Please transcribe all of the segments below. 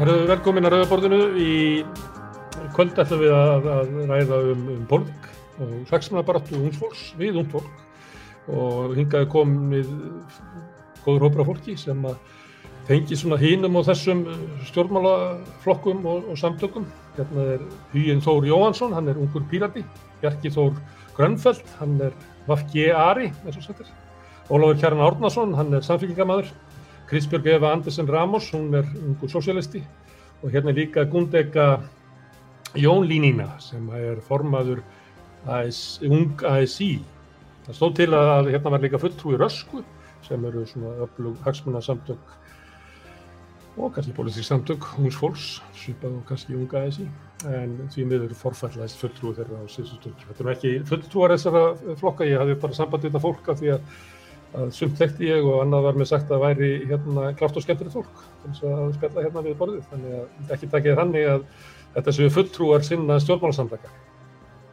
Velkomin að Rauðaborðinu. Í kvöld ætlum við að, að ræða um, um pólitík og slagsmannabaratu ungsfólks við ungfólk og hingaði komið góður hópra fólki sem að tengi svona hínum og þessum stjórnmálaflokkum og, og samtökum. Hérna er Huginn Þór Jóhansson, hann er ungur pírati, Bjarki Þór Grönfeld, hann er Vafki Ari, eins og settir. Ólafur Kjarn Árnason, hann er samfélgjamaður. Kristbjörg Eva Andersen Ramos, hún er ungur sosialisti og hérna líka Gundega Jón Línina sem er formaður AS, ung ASI. Það stóð til að hérna var líka fulltrúi Rösku sem eru svona öflug hagsmunarsamtök og kannski pólitísk samtök húns fólks, svipað og kannski unga ASI en því miður forfællaðist fulltrúi þeirra á síðustu stund. Þetta er ekki fulltrúar þessara flokka, ég hafði bara samband við þetta fólk af því að að sumt þekkti ég og annað var mér sagt að væri hérna klart og skemmtilegt fólk eins og að spjalla hérna við borðið. Þannig að ekki takkið þannig að þetta séu fulltrúar sinna stjórnmálasamlega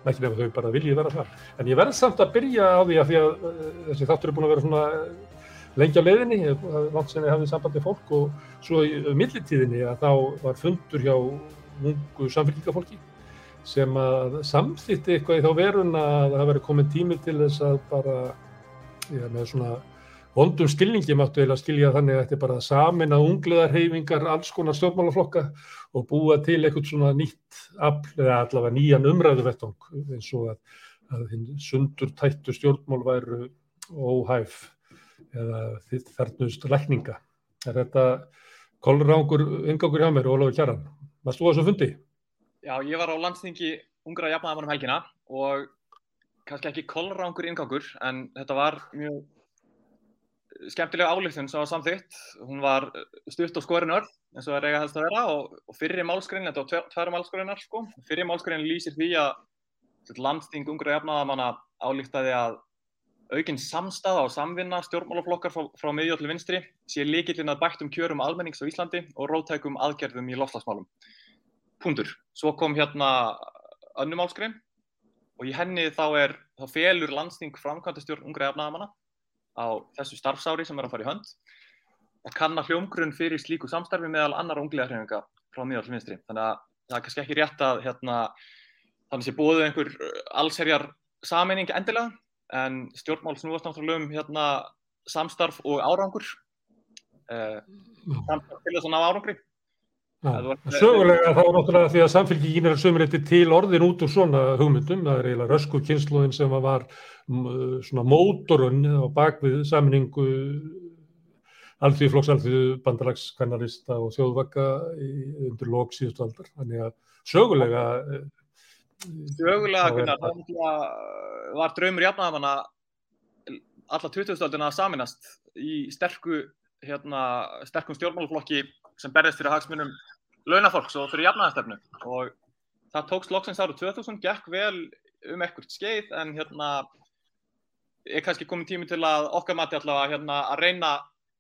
ekki nefnum þau bara viljið vera þar. En ég verð samt að byrja á því að því að þessi þáttur er búin að vera svona lengi á leiðinni, langt sen ég hafði sambandi fólk og svo í millitíðinni að þá var fundur hjá ungu samfélgingafólki sem að samþýtti eitthvað í þá verun að það ég með svona vondum skilningi máttu eiginlega skilja þannig að þetta er bara samin að ungliðarhefingar alls konar stjórnmálaflokka og búa til eitthvað svona nýtt afl eða allavega nýjan umræðuvettong eins og að, að sundur tættu stjórnmál væru óhæf eða þarnust lækninga. Er þetta kolrangur yngangur hjá mér, Ólafur Kjaran? Varst þú að þessu fundi? Já, ég var á landstingi ungra jafnaðamannum helgina og kannski ekki kolrangur ingangur en þetta var mjög skemmtilega álýftun sem var samþýtt. Hún var stutt og skorinur eins og það er eiga helst að vera og, og fyrri málskrein, þetta var tverja málskreinar sko, fyrri málskrein lýsir því að landsting ungra jafnaðamanna álýftaði að aukinn samstaða og samvinna stjórnmálaflokkar frá, frá miðjóðlu vinstri sé líkillin að bættum kjörum almennings á Íslandi og rótækum aðgerðum í loftslagsmálum. Pundur. Svo kom hérna önnum málskrein og í henni þá er, þá felur landsting framkvæmdastjórn ungra efnaðamanna á þessu starfsári sem er að fara í hönd að kanna hljómgrunn fyrir slíku samstarfi meðal annar ungliðarhefinga frá miðall vinstri. Þannig að það er kannski ekki rétt að hérna, þannig sé bóðu einhver allserjar sameining endilega en stjórnmál snúast náttúrulega um hérna, samstarf og árangur. Eh, samstarf til þess að ná árangri Sögulega þá náttúrulega því að samfélgingin er sömurreiti til orðin út úr svona hugmyndum, það er eiginlega rösku kynsluðin sem var svona mótorun á bakvið saminningu alþjóðu flokks, alþjóðu bandalagskvennarista og þjóðvaka undir lók síðustu aldar. Þannig að sögulega Sögulega, Gunnar, það var draumur jafnaðamanna alla 20. aldina að saminast í sterku, hérna, sterkum stjórnmáluflokki sem berðist fyrir hagsmunum launafólks og fyrir jafnaðarstefnu og það tókst loksins árið 2000, gekk vel um ekkert skeið en hérna er kannski komið tími til að okkar mati allavega hérna, að reyna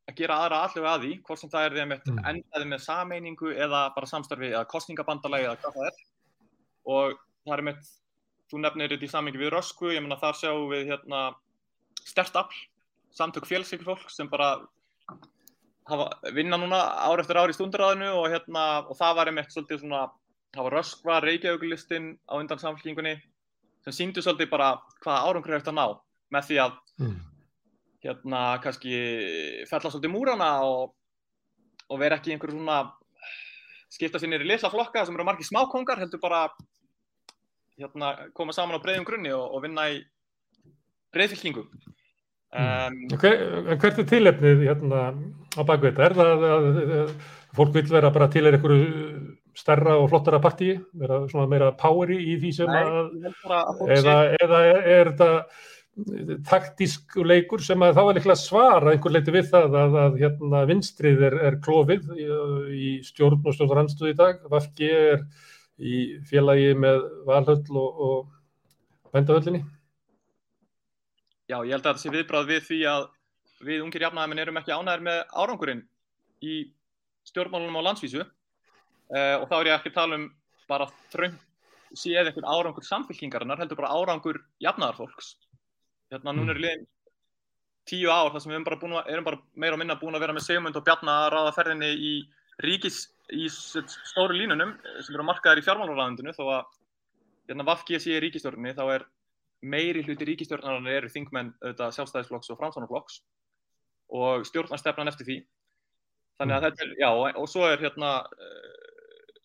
að gera aðra allavega að því, hvort sem það er þeim mm. endaði með sameiningu eða bara samstarfi eða kostningabandalagi eða hvað það er og það er með, þú nefnir þetta í samingi við Rösku, ég menna þar sjáum við hérna stert afl, samtök fjölsíkfólk sem bara hafa, vinna núna ár eftir ár í stundaráðinu og, hérna, og það var einmitt svolítið svona, það var Röskva, Reykjavíkulistin á undan samfélkingunni sem síndi svolítið bara hvaða árangur hefði þetta ná með því að mm. hérna kannski fella svolítið múrana og, og vera ekki einhver svona skipta sér nýri lisa flokka sem eru margir smákongar heldur bara hérna koma saman á breyðum grunni og, og vinna í breyðfylkingu Um, Hver, hvert er tilefnið hérna á baku þetta? Er það að, að fólk vil vera bara til er einhverju stærra og flottara partíi, vera svona meira poweri í því sem Nei, að, eða, eða er þetta taktísk leikur sem að þá er líklega svara einhver leiti við það að, að hérna vinstrið er, er klófið í, í stjórn og stjórnrandstöð í dag, Vafki er í félagi með Valhöll og, og Bændahöllinni Já, ég held að þetta sé viðbráð við því að við ungir jafnæðamenn erum ekki ánæðir með árangurinn í stjórnmálunum á landsvísu. Uh, og þá er ég ekki að tala um bara þröng séð eitthvað árangur samfélkingarinnar, heldur bara árangur jafnæðarfólks. Hérna núna er liðin tíu ár þar sem við erum bara, búin, erum bara meira og minna búin að vera með segmund og bjarna að ráða ferðinni í ríkis í stóru línunum sem eru markaðar í fjármálaráðundinu þó að hérna Vafki sé í ríkistjórnini þá er meiri hluti ríkistjórnarnar eru þingmenn auðvitað sjálfstæðisflokks og framsvonarflokks og stjórnarstefnan eftir því. Þannig að þetta er, já, og svo er hérna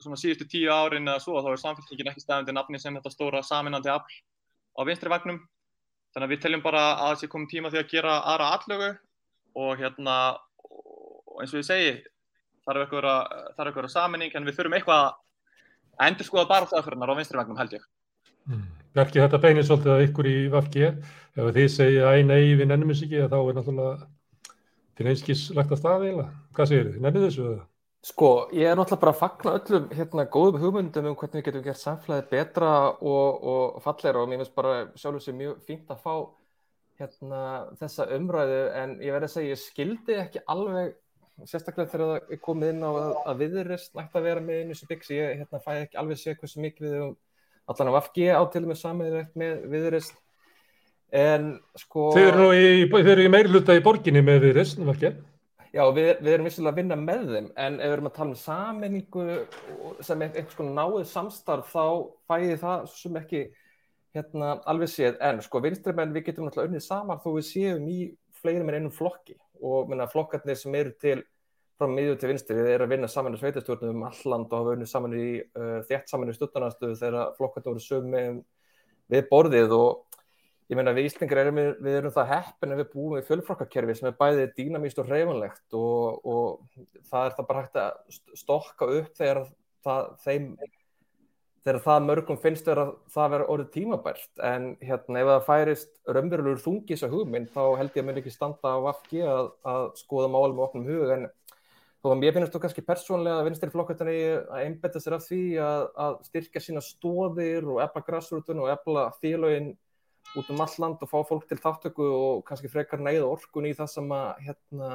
svona síðustu tíu árin eða svo þá er samfélkingin ekki stæðandi nafni sem þetta stóra saminandi afl á vinstri vagnum þannig að við teljum bara að það sé komið tíma því að gera aðra allögu og hérna og eins og ég segi þarf eitthvað að vera saminning en við þurfum eitthvað að endur skoða bara þaðfyrirnar á vinstri vagnum held ég. mm. Verkið þetta beinir svolítið að ykkur í Vafki ef þið segja að nei við nennum þessu ekki þá er náttúrulega til einskís lagt að staði eða hvað segir þið, nennið þessu? Sko, ég er náttúrulega bara að fagna öllum hérna góðum hugmyndum um hvernig við getum gert samfélagið betra og, og falleira og mér finnst bara sjálfur sér mjög fínt að fá hérna þessa umræðu. En ég verði að segja ég skildi ekki alveg sérstaklega þegar það komið inn á að, að viðurist nægt að vera með einu sem byggs ég hérna, fæ ekki alveg sé hversu mikið við um allan á FG átilum með samiðrætt með viðurist en sko Þeir eru í, í meirluta í borginni með viðurist, náttúrulega Já, við, við erum vissilega að vinna með þeim en ef við erum að tala um sammenningu sem er einhvers konar náið samstarf þá fæði það sem ekki hérna alveg séð. En sko vinstrimenn við getum náttúrulega unnið saman þó við séum í fleirum en einum flokki. Og minna, flokkarnir sem eru til frá miðju til vinstri, við erum að vinna saman í sveitastjórnum um alland og hafa unnið saman í uh, þétt saman í stuttanastöðu þegar flokkarnir voru sögum við borðið og ég meina við Íslingar erum, við erum það heppin ef við búum í fjölflokkakerfi sem er bæðið dýnamíst og reyfanlegt og, og það er það bara hægt að stokka upp þegar það, þeim, þegar það mörgum finnst þegar það verður orðið tímabært. En hérna ef það færist raunverulegur þungis að hugminn þá held ég að mér ekki standa á afgi að, að skoða málum og opnum hug en þó að mér finnst þú kannski persónlega að vinstir flokkartinni að einbetta sér af því að, að styrka sína stóðir og efla grassrútun og efla félagin út um all land og fá fólk til þáttöku og kannski frekar neyða orkun í það sem að hérna,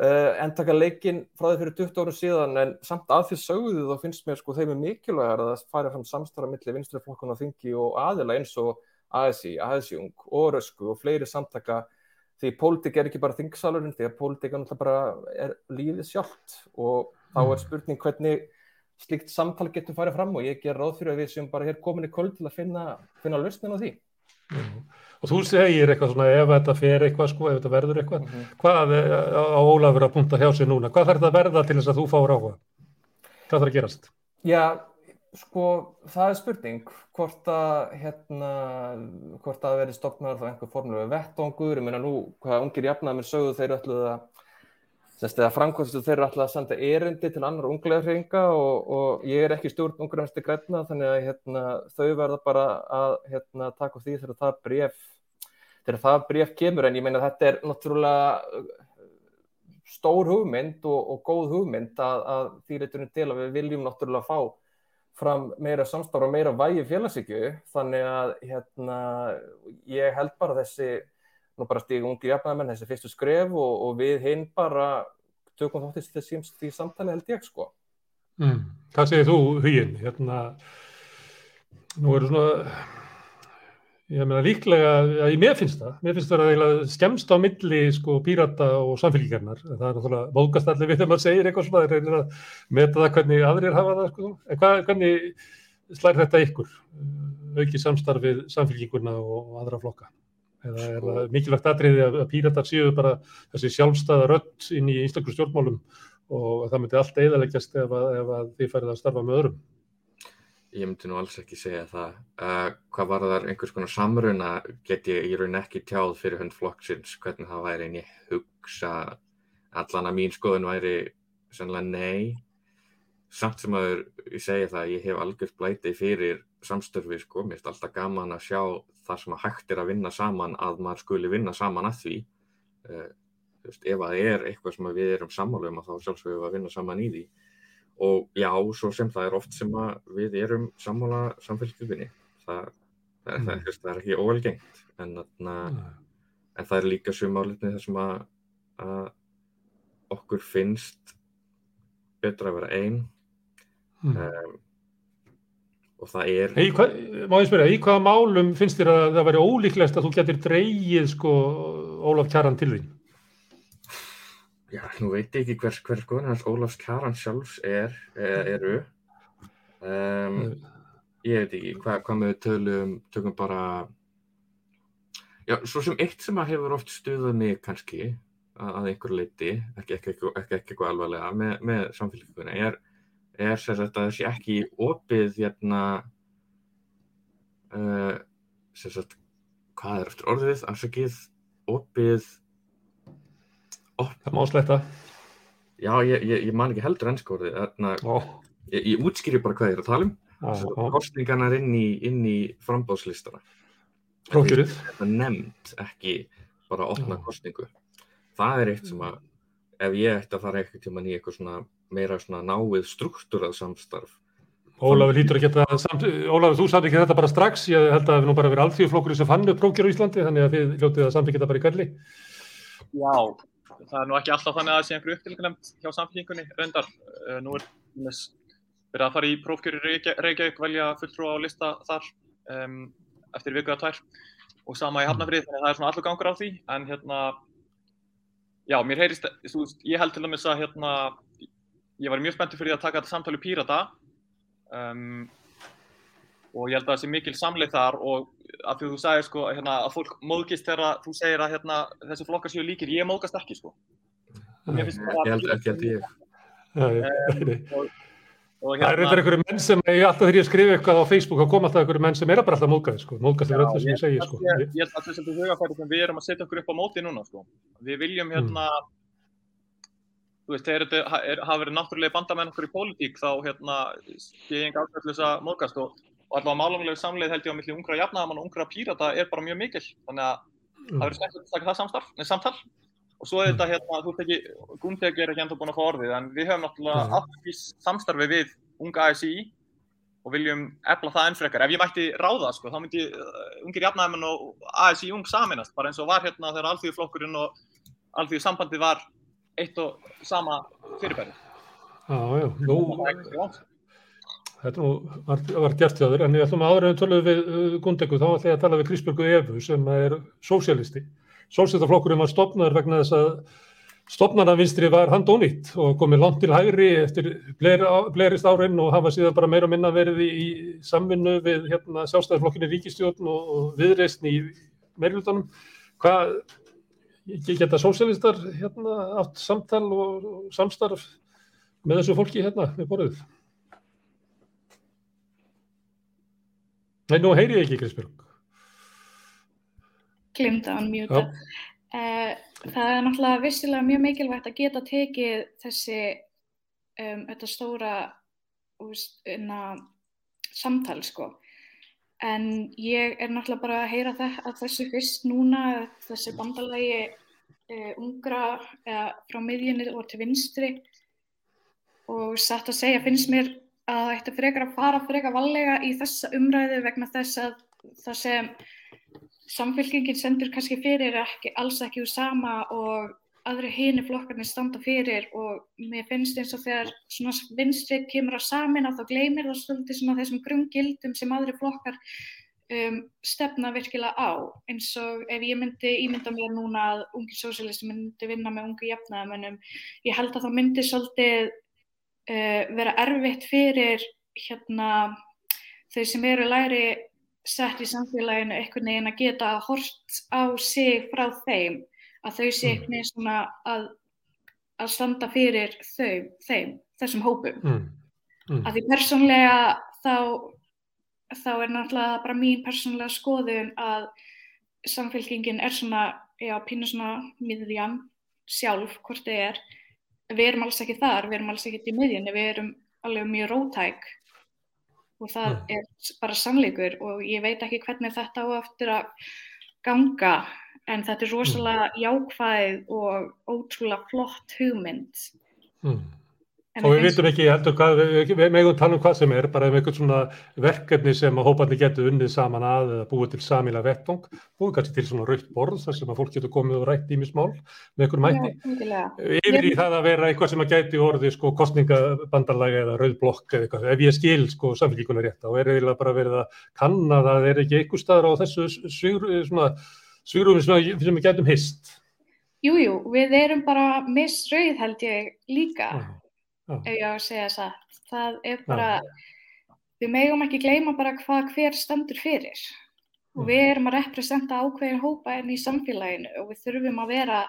uh, endaka leikin frá því fyrir 20 árum síðan. En samt að því sögðu þá finnst mér sko þeim er mikilvægar að það færi fram samstara millir vinstriflokkuna þingi og aðila eins og ASI, ASIung og Rösku og fleiri samtaka því pólitík er ekki bara þingsalurinn því að pólitík er náttúrulega bara er lífið sjálft og þá er mm. spurning hvernig slíkt samtal getur farið fram og ég ger ráð fyrir að við sem bara hér komin í kvöld til að finna, finna lausnin á því og þú segir eitthvað svona ef þetta fer eitthvað sko, ef þetta verður eitthvað mm -hmm. hvað á Ólafur að punta hjá sig núna hvað þarf þetta að verða til þess að þú fáur áhuga hvað þarf að gerast? Já, sko, það er spurning hvort að hérna, hvort að verði stopnar þá einhver formlu vettongur, ég meina nú hvaða ungir jafnaðar sögðu þeir öllu að Þess að framkvæmstu þeir alltaf að senda erindi til annar unglegarhinga og, og ég er ekki stjórn unglegarhinsti græna þannig að hérna, þau verða bara að hérna, taka því þegar það bref, þegar það bref kemur. En ég meina þetta er náttúrulega stór hugmynd og, og góð hugmynd að, að því reyturinn til að við viljum náttúrulega fá fram meira samstára og meira vægi félagsíkju þannig að hérna, ég held bara þessi nú bara stígum ungi jafnæðamenn þessi fyrstu skref og, og við hinn bara tökum þáttist þessi í samtali held ég sko. Mm, hvað segir þú huginn? Hérna, nú eru svona, ég meina líklega, ég mér finnst það, mér finnst það að skemst á milli sko pírata og samfélgjarnar, það er náttúrulega móðgast allir við þegar maður segir eitthvað svona, það er að meta það hvernig aðrir hafa það sko, en hvað, hvernig slær þetta ykkur, auki samstarfið samfélginguna og aðra flokka? eða er það mikilvægt atriði að píratar séu bara þessi sjálfstæða rött inn í einstaklega stjórnmálum og það myndi allt eðaleggjast ef, ef að þið færið að starfa með öðrum? Ég myndi nú alls ekki segja það. Uh, hvað var þar einhvers konar samruna get ég í raun ekki tjáð fyrir hund flokksins hvernig það væri en ég hugsa allan að mín skoðun væri sannlega nei. Samt sem að ég segja það, ég hef algjörð blætið fyrir samstörfi sko, mér finnst alltaf gaman að sjá það sem að hægt er að vinna saman að maður skuli vinna saman að því uh, veist, ef það er eitthvað sem við erum sammálu um að þá sjálfsögum við að vinna saman í því og já, svo sem það er oft sem að við erum sammála samfélgjufinni það, það, mm. það, það er ekki óvelgengt en, mm. en það er líka sumálitni þar sem að, að okkur finnst betra að vera einn mm. um, og það er hey, hva, Má ég spyrja, í hvaða málum finnst þér að það væri ólíklegast að þú getur dreyið sko Ólaf Kjaran til því? Já, nú veit ég ekki hvers, hvers skoðan hans Ólafs Kjaran sjálfs er, er eru. Um, ég veit ekki, hvað, hvað með tölum, tökum bara, já, svo sem eitt sem að hefur oft stuðað mig kannski að, að einhverju leiti, ekki eitthvað alvarlega, með, með samfélaguna, er, er sagt að þessi ekki opið, hérna, uh, sem sagt, hvað er eftir orðið, afsakið, opið, op, Það má sletta. já, ég, ég, ég man ekki heldur þarna, Ó, ég, ég útskýri bara hvað ég er að tala um. á, kostningarnar inn í, inn í frambáðslistana. prókjörið. Þetta nefnd, ekki bara opna Já. kostningu. Það er eitt sem að, ef ég ætti að fara eitthvað tíma í eitthvað svona meira svona náið struktúrað samstarf, Ólafur lítur að geta, samt, Ólafur þú samt ekki þetta bara strax, ég held að það hefur nú bara verið alþjóðflokkur sem fann upp prókjör á Íslandi, þannig að þið hljótið að samþykja þetta bara í galli. Já, það er nú ekki alltaf þannig að það sé einhverju upptilgnemt hjá samfélkingunni reyndar. Eh, Nú er verið að fara í prófkjöri Reykja- Reykjavík, velja fulltrúa á lista þar um, eftir viku að tvær og sama í Hafnafrið, þannig að það er svona allur gangur á því. En hérna, já, mér heyrist, þú veist, ég held til dæmis að hérna, ég var mjög spenntur fyrir að taka þetta samtali Pírata um, og ég held að það sé mikil samleið þar og af því að þú sagðir sko hérna, að fólk móðgist þegar þú segir að hérna, þessi flokkar séu líkir, ég móðgast ekki sko. Ég held ekki að ég, Það er reyndar einhverju menn sem, ég alltaf þegar ég skrifa eitthvað á Facebook, þá kom alltaf einhverju menn sem er bara alltaf móðgæði, sko, móðgæði fyrir öllu sem ég segi, sko. Ég, held að þess að þú hugafæri sem við erum að setja okkur upp á móti núna sko. Við viljum hérna, þú veist, þegar þetta ha- er, hafa verið náttúrulega bandamenn okkur í pólitík þá hérna, og, og allavega málumlega samleið held ég á milli ungra jafnaðamann og ungra pírata er bara mjög mikil. Þannig að það verður skemmt að taka það samstarf, nei, samtal og svo er þetta hérna, þú ekki, Gundeg er ekki enda búin að fá orðið en við höfum náttúrulega átt í samstarfi við unga ASI og viljum efla það enn frekar. Ef ég mætti ráða, sko, þá myndi uh, ungir jafnæðmenn og ASI ung saminast, bara eins og var hérna þegar alþjóðflokkurinn og alþjóðsambandi var eitt og sama fyrirbæri. Já, já, nú, Það er ekki langt. Þetta nú var, var gert hjá þér, en ég ætlum að við tölum við uh, Gundegu, þá ætlum ég að tala við Kristbjörgu Efu sem er sósialisti. Sósialistaflokkurinn var stopnaður vegna þess að stopnarnavinstri var handónýtt og komið langt til hægri eftir blerist árin og hafa síðan bara meira minna verið í, samvinnu við hérna, sjálfstæðarflokkinni ríkistjórn og, og viðreysn í meirlutanum. Hvað geta sósialistar hérna, átt samtal og, og samstarf með þessu fólki hérna við borðið? Nei, nú heyri ég ekki, Kristbjörg. glimta hann mjúta. Uh, það er náttúrulega vissilega mjög mikilvægt að geta tekið þessi um, þetta stóra úst, inna, samtal sko. En ég er náttúrulega bara að heyra það, að þessu fyrst núna, þessi bandalagi uh, ungra eða frá miðjunni og til vinstri og satt að segja finnst mér að það ætti frekar að fara frekar vallega í þessa umræðu vegna þess að það sem samfélkingin sendur kannski fyrir ekki, alls ekki úr sama og aðri hini flokkarnir standa fyrir og mér finnst eins og þegar svona vinstri kemur að samin þá gleymir það svolítið svona þessum grunngildum sem aðri flokkar um, stefna virkilega á. Eins og ef ég myndi ímynda mér núna að ungi sósilisti myndi vinna með ungi jafnaðamönnum ég held að það myndi svolítið vera erfitt fyrir hérna þau sem eru læri sett í samfélaginu einhvern veginn að geta hort á sig frá þeim að þau sé einhvern veginn svona að, að standa fyrir þau, þeim, þessum hópum. Mm. Mm. Að því persónlega þá, þá er náttúrulega bara mín persónlega skoðun að samfélkingin er svona, já, pínu svona miðjan sjálf, hvort þið er. Við erum alls ekki þar, við erum alls ekki í miðjunni, við erum alveg mjög rótæk og það Mm. er bara sannleikur og ég veit ekki hvernig þetta á eftir að ganga en þetta er rosalega jákvæð og ótrúlega flott hugmynd. Mm. En Og við vitum ekki heldur hvað, við, megum tala um hvað sem er, bara um einhvern svona verkefni sem að hóparnir getur unnið saman að eða búið til samíla vettung, búið kannski til svona rautt borð þar sem að fólk getur komið og rætt ímismál með einhverjum algjörlega. Yfir í Ég- það að vera eitthvað sem að gæti orðið sko kostningabandarlaga eða rauð blokk eða eitthvað. Ef ég skil sko samfélgíkunar rétt, þá er eiginlega bara verið að kanna það er ekki einhver staðar á þessu svigrúmi sem, við gætum hist. Jú, jú, við erum bara misrauð held ég líka, Já, já. ef ég á að segja satt. Það er bara, við megum ekki gleyma bara hvað hver stendur fyrir. Og við erum að representa ákveðin hópa enn í samfélaginu og við þurfum að vera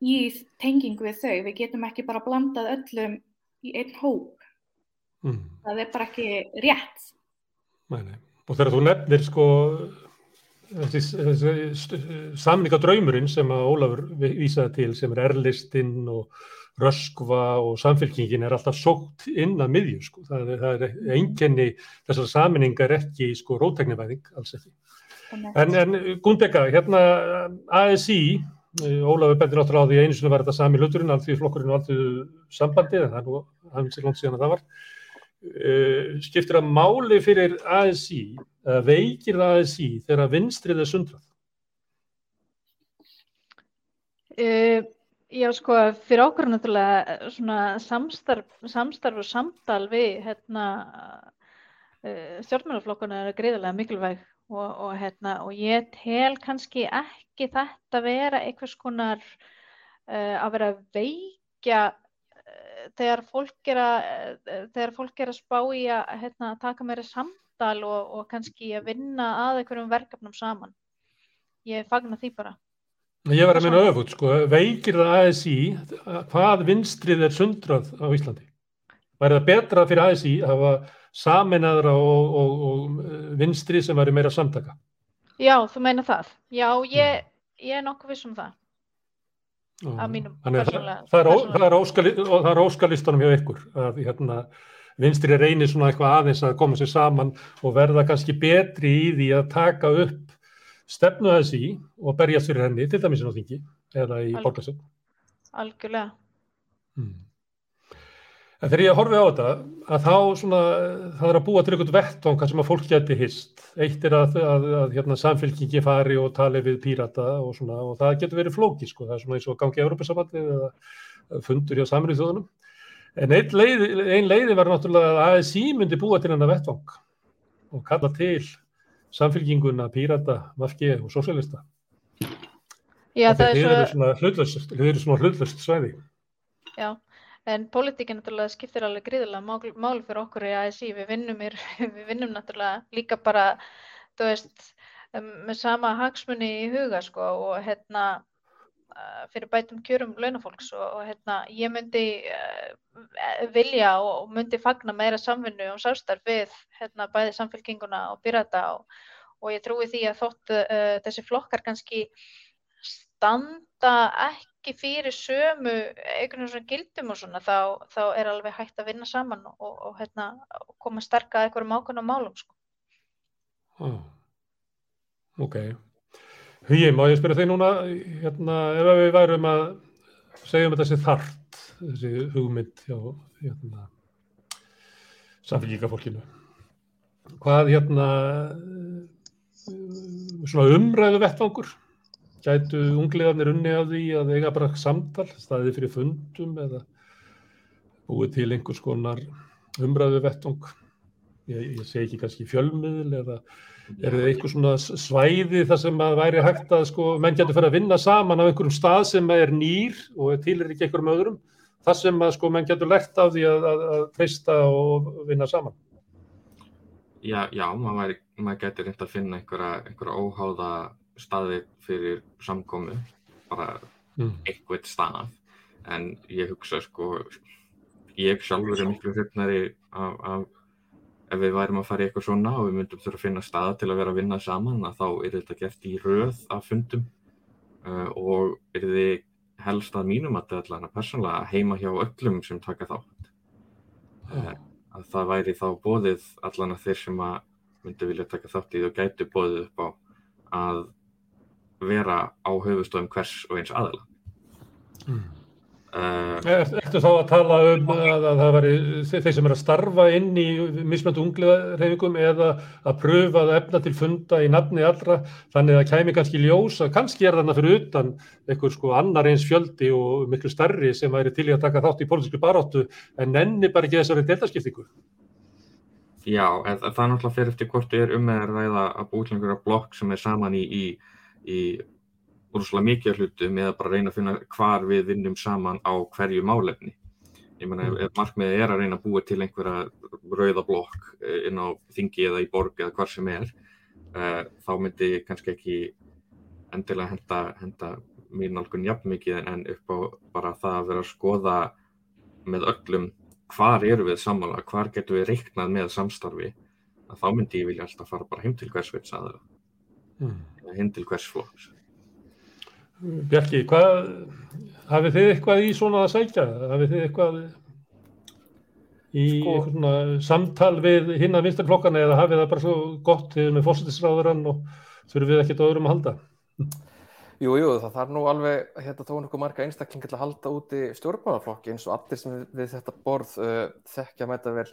í tengingu við þau. Við getum ekki bara blandað öllum í einn hóp. Mm. Það er bara ekki rétt. Nei, nei. Og þegar þú nefnir sko samlinga draumurinn sem að Ólafur vísaði til sem er erlistinn og röskva og samfélkingin er alltaf sótt inn að miðju sko. Það er, það er einkenni þessar saminningar ekki sko rótæknivæðing, alls ekki. En, en Gundeka, hérna ASI, eh, Ólafur bendir náttúrulega á því að einu sinni var þetta sami hluturinn, alþví flokkurinn og alþví sambandið, en það er nú sér langt síðan að það var. Uh, skiptir að máli fyrir ASI, uh, veikir það ASI þegar vinstrið er sundrað? Uh, já, sko, fyrir okkur náttúrulega eh, svona samstarf, samstarf og samtal við hérna, uh, stjórnmálaflokkuna er greiðilega mikilvæg og, og, hérna, og ég tel kannski ekki þetta vera einhvers konar uh, að vera veikja uh, þegar fólk er að, uh, þegar fólk er að spá í að hérna, taka meira samtal og, og kannski að vinna að einhverjum verkefnum saman. Ég fagna því bara. Ég var að minna öfut, sko, veikir það ASI hvað vinstrið er sundrað á Íslandi? Væri það betra fyrir ASI að hafa saminæðra og, og, og eh, vinstri sem væri meira samtaka? Já, þú meina það. Já, ég, ég er nokkuð viss um það. Að mínum Þannig að það, er, það, er óskali, það er óskalistunum hjá ykkur að hérna, vinstri reynir svona eitthvað aðeins að koma sér saman og verða kannski betri í því að taka upp stefnu þessi og berjast fyrir henni, til dæmis á þingi eða í Alg- borgarsöld. Algjörlega. Mm. En þegar ég horfi á þetta, að þá svona, það er að búa til einhvern vettvang sem að fólk geti hist. Eitt er að, að, að hérna, samfélkingi fari og tali við pírata og svona, og það getur verið flóki, sko. Það er svona eins og gangi Európa-sambandið eða fundur hjá samrið þjóðunum. En ein leiði, ein leiði var náttúrulega að ASI myndi búa til hennar vettvang og kalla til samfélkinguna, pírata, mafki og sósélista. Já, það er Þið svo, eru svona hlutlaust, þið eru svona hlutlaust svæði. já, en pólitíkin náttúrulega skiptir alveg gríðilega mál- máli fyrir okkur í ASI. Við vinnum, í, við vinnum náttúrulega líka bara, þú veist, um, með sama hagsmunni í huga, sko, og hérna, fyrir bætum kjörum launafólks og, og hérna, ég myndi uh, vilja og, og myndi fagna meira samvinnu og samstarf við hérna, bæði samfélkinguna og pyrata og, og ég trúi því að þótt uh, þessi flokkar kannski standa ekki fyrir sömu einhvern veginn svona gildum og svona þá, þá er alveg hægt að vinna saman og, hérna, koma sterka að einhverjum ákveðnum málum sko. Ah. Ok. Hugi, má ég spyrja þig núna, hérna, ef við værum að segja um þetta þessi þart, þessi hugmynd hjá hérna, samfélgíkafólkinu. Hvað hérna, svona umræðu vettvangur? Gætu ungliðarnir unni af því að eiga bara samtal, staðið fyrir fundum eða búið til einhvers konar umræðu vettvang? Ég, ég segi ekki kannski fjölmiðl eða Er þið eitthvað svona svæði þar sem að væri hægt að sko, menn getur fyrir að vinna saman á einhverjum stað sem er nýr og til er ekki einhverjum öðrum, þar sem að sko menn getur lært af því að, að, að treysta og vinna saman? Já, já, maður, væri, maður getur reynd að finna einhverja, einhverja óháða staði fyrir samkomu, bara Mm. einhvert stað. En ég hugsa sko, ég sjálfur er miklu hrifnari af, af ef við værum að fara í eitthvað svona og við myndum þurfa að finna staða til að vera að vinna saman, að þá er þetta gert í röð af fundum uh, og er þið helst að mínum að þetta allan að persónlega heima hjá öllum sem taka þátt. Uh, að það væri þá bóðið allan að þeir sem að myndi vilja taka þátt í og gæti bóðið upp á að vera á höfustofum hvers og eins aðila. Mm. Uh, Er, ertu þá að tala um að, að það væri þe- þeir sem er að starfa inn í mismöndu ungliðarhefingum eða að pröfa að efna til funda í nafni allra, þannig að kæmi kannski ljós að kannski er þarna fyrir utan einhver sko annar eins fjöldi og miklu starri sem væri til í að taka þátt í pólitísku baráttu en nenni bara ekki þessari deltaskiptingu. Já, en það er náttúrulega fyrir eftir hvort er um með að ræða að búið einhverja blokk sem er saman í, í, í rosalega mikið af hlutum eða bara reyna að finna hvar við vinnum saman á hverju málefni. Ég meina ef, ef markmiðið er að reyna að búa til einhverja rauða blokk eh, inn á þingi eða í borg eða hvar sem er, uh, þá myndi ég kannski ekki endilega henda, henda mín nálgun jafn mikið en upp á bara það að vera að skoða með öllum hvar eru við sammála, hvar getum við reiknað með samstarfi, þá myndi ég vilja alltaf fara bara heim til hvers veits aðra, Mm. heim til hvers flokks. Bjarki, hvað, hafið þið eitthvað í svona að sækja? Hafið þið eitthvað í Sko- eitthvað svona samtal við hinn að vinstarflokkana eða hafið það bara svo gott þið með fórsættisráðurann og þurfum við ekkert á öðrum að halda? Jú, jú, það þarf nú alveg hérna þó nokkuð marga einstaklingi til að halda úti stjórnmálaflokki eins og allir sem við, við þetta borð uh, þekkja mæta vel.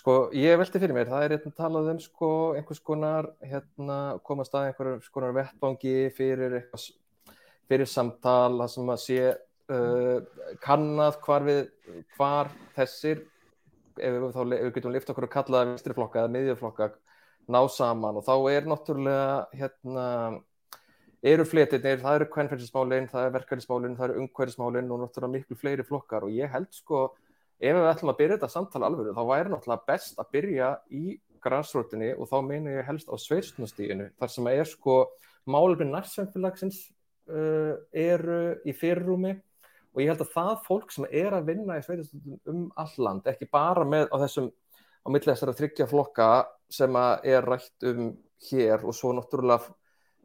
Sko, ég velti fyrir mér, það er hérna talað um sko einhvers konar, hérna, komast að einhvers konar vettvangi fyrir eitthvað, fyrir samtal, það sem að sé uh, kannað hvar við, hvar þessir, ef við, þá, ef við getum lift okkur að kalla það vinstriflokka eða miðjuflokka, ná saman. Og þá er náttúrulega, hérna, eru fletirnir, það eru kvenfærsmálinn, það er verkefnismálinn, það eru umhverfismálinn og náttúrulega miklu fleiri flokkar. Og ég held sko, ef við ætlum að byrja þetta samtala alveg, þá væri náttúrulega best að byrja í græsrótinni og þá meina ég helst á sveitstunastíginu, þar sem er sko málefni nærsamfélagsins uh, eru í fyrirrúmi og ég held að það fólk sem er að vinna í sveitastöndum um all land, ekki bara með á þessum, á milli þessara þryggja flokka sem að er rætt um hér og svo náttúrulega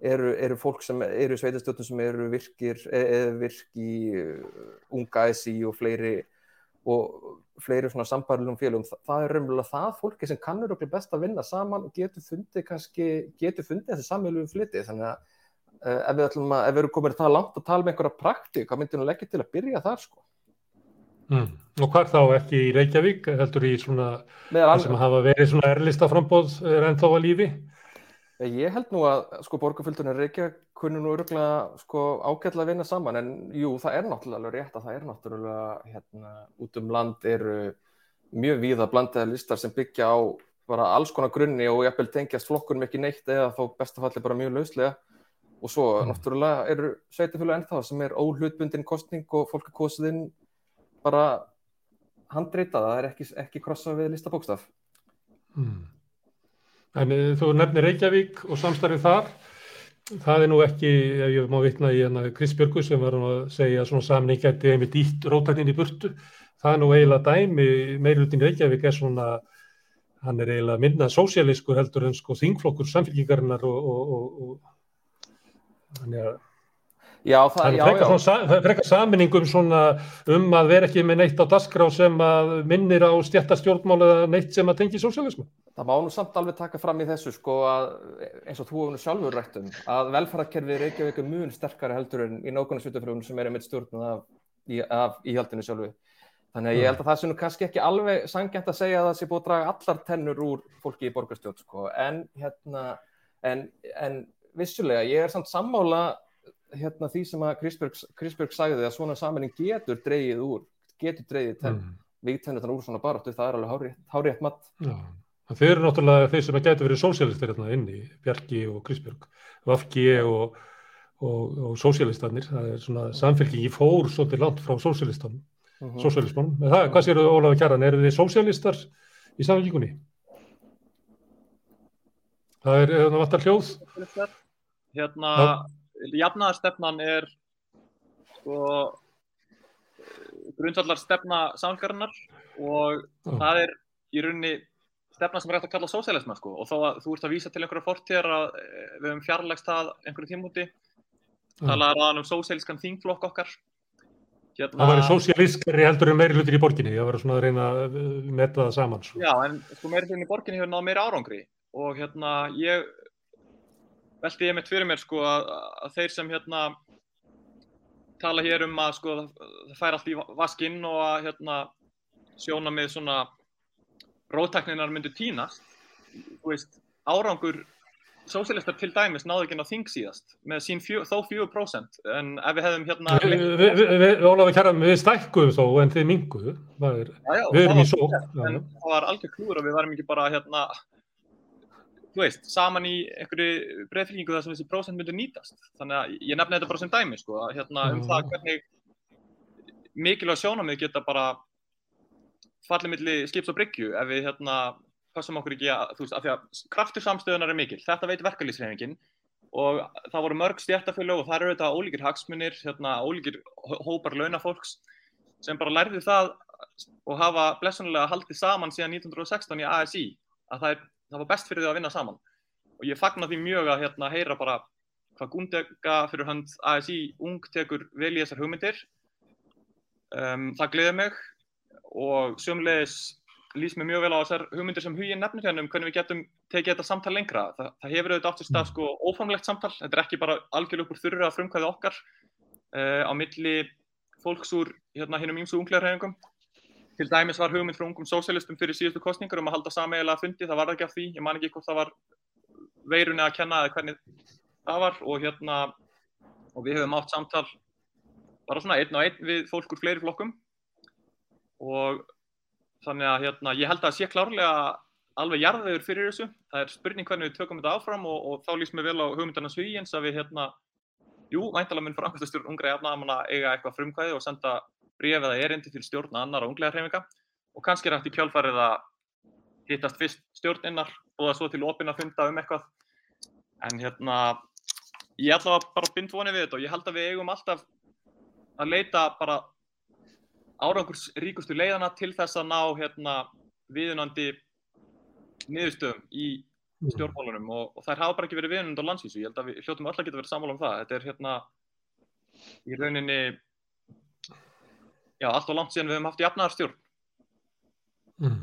eru, eru fólk sem eru í sveitastöndum sem eru virkir eða virk í uh, unga SI og fleiri og fleiri svona sambarlegum félagum, það, það er raunverulega það fólki sem kannur okkur best að vinna saman og getur fundið kannski, getur fundið þessi samfélagum fliti, þannig að ef við að, ef við erum komin það langt að tala með einhverja praktík, hvað myndir nú leggja til að byrja þar sko? Mm. Og hvar þá ekki í Reykjavík, heldur í svona, það sem hafa verið svona erlista frambóð er ennþá að lífi? Ég held nú að sko borgarfjöldunir Reykjavík kunnu nú örgulega sko ágætlega að vinna saman en jú það er náttúrulega rétt að það er náttúrulega hérna út um land eru mjög víða blandaði listar sem byggja á bara alls konar grunni og jafnvel tengjast flokkunum ekki neitt eða þó bestafalli bara mjög lauslega og svo Mm. náttúrulega eru sveitafjölu ennþá sem er óhlutbundin kostning og fólk er kosið inn bara handreitað, það er ekki, ekki krossa við listabókstaf. Mm. En eh, þú nefnir Reykjavík og samstarfið þar. Það er nú ekki, ef ég má vitna í hana Kristbjörgu sem var að segja svona samning gæti einmitt ítt rótæknin í burtu. Það er nú eiginlega dæmi, meirlutin Reykjavík er svona, hann er eiginlega minna sósialískur heldur en sko þingflokkur samfélkingarinnar og, og, og, og þannig að Já, það, já, er frekar, já. er frekar saminning um, svona, um að vera ekki með neitt á dasgrá sem minnir á stjættastjórnmál eða neitt sem að tengi sósialismu. Það má nú samt alveg taka fram í þessu sko að eins og þú hefur nú sjálfur rætt um að velferðarkerfið í Reykjavík er mun sterkari heldur en í nákvæmlega svitafrjónum sem er einmitt stjórnum af, af íhaldinu sjálfu. Þannig að ég held að það sé nú kannski ekki alveg sangjant að segja að það sé búið að draga allar tennur úr fólki í borgarstjórn sko en hérna en, en vissulega ég er samt sammála hérna því sem að Krisbjörg sagði að svona saminning getur dreigið úr getur dreigið tenn, Mm. vígtennurnar úr svona baráttu, það er alveg hárétt, hárétt matt. Já. Þeir eru náttúrulega þeir sem að gætu verið sósialistir hérna inni, Bjarki og Kristbjörg, Vafki og, og, og sósialistarnir. Það er svona samfélkingi fór svolítið langt frá sósialistanum, Mm sósialismanum. En það, hvað séu Ólafur Kjaran, eru þið sósialistar í samfélkingunni? Það er, það vantar hljóð. Hérna, Já. jafnaðarstefnan er sko grundvallar stefna samfélgarinnar og Já. það er í rauninni stefna sem er hægt að kalla sósialisma sko og þó að þú ert að vísa til einhverja fortíðar að eh, við höfum fjarlægst það einhverju tímúti talaði ræðan um sósialískan þingflokk okkar hérna, Það væri sósialískari heldur en meiri hlutir í borginni. Það var svona að reyna að meta það saman. Svo. Já, en sko meiri hlutin í borginni hefur náð meira árangri og hérna ég velti ég mitt fyrir mér sko að, að þeir sem hérna tala hér um að sko það fær allt í vaskinn og að hérna sjóna með svona rótækninar myndu tínast þú veist, árangur sósialistar til dæmis náðu ekki inn á þing síðast með sín fjö, þó 4% en ef við hefðum hérna Við, við, við, stækkuðum þó en þið minguðu. Við erum í sók. Það var algjör klúður og við varum ekki bara hérna þú veist, saman í einhverju breyðfylgingu þar sem þessi prósent myndur nýtast. Þannig að ég nefni þetta bara sem dæmi, sko, að, hérna, um Já. það hvernig mikilvæg sjónamið geta bara fallið milli skips og bryggju ef við hérna passum okkur ekki að, þú veist, af því að kraftur samstöðunar er mikil. Þetta veit verkalýsreifingin og það voru mörg stjættafélög og það eru þetta ólíkir hagsmunir, hérna, ólíkir hó- hópar launafólks sem bara lærði það og hafa blessunlega haldið saman síðan 1916 í ASI að það, er, það var best fyrir þau að vinna saman og ég fagna því mjög að hérna, heyra bara hvað Gundega fyrir hönd ASI ung tekur vel í þessar hugmyndir um, það gleður mig og sömulegis lýst mér mjög vel á þessar hugmyndir sem huginn nefnir hérna um hvernig við getum tekið þetta samtal lengra. Það, það hefur auðvitað átt í stað sko óformlegt samtal, þetta er ekki bara algjörlega upp úr þurra að frumkvæði okkar uh, á milli fólks úr hérna hinnum ímsu unglegarhefingum. Til dæmis var hugmynd frá ungum sósialistum fyrir síðustu kostningar um að halda sameigilega fundi, það var ekki af því, ég man ekki hvort það var veirunni að kenna eða hvernig það var og hérna og við höfum átt samtal bara svona einn og einn við fólk úr fleiri flokkum og þannig að hérna, ég held að sé klárlega alveg jarðvegur fyrir þessu. Það er spurning hvernig við tökum þetta áfram og, og þá lýst mér vel á hugmyndarnas hugins að við hérna, jú, væntalega mun framkvæmstastjórn ungra jafnaðamanna eiga eitthvað frumkvæði og senda bréf eða erindi til stjórna annara unglega hreyfinga og kannski er hægt í kjálfarið að hittast fyrst stjórninnar og það svo til opina funda um eitthvað. En hérna, ég allavega bara bind vonið við þetta og ég held að við eigum alltaf að leita bara árangursríkustu leiðana til þess að ná hérna, viðunandi niðurstöðum í stjórnmálunum og, og þær hafa bara ekki verið viðunandi á landsvísu. Ég held að við hljóttum öll að geta verið sammála um það. Þetta er hérna í rauninni já, allt og langt síðan við höfum haft jafnaðarstjórn. Mm.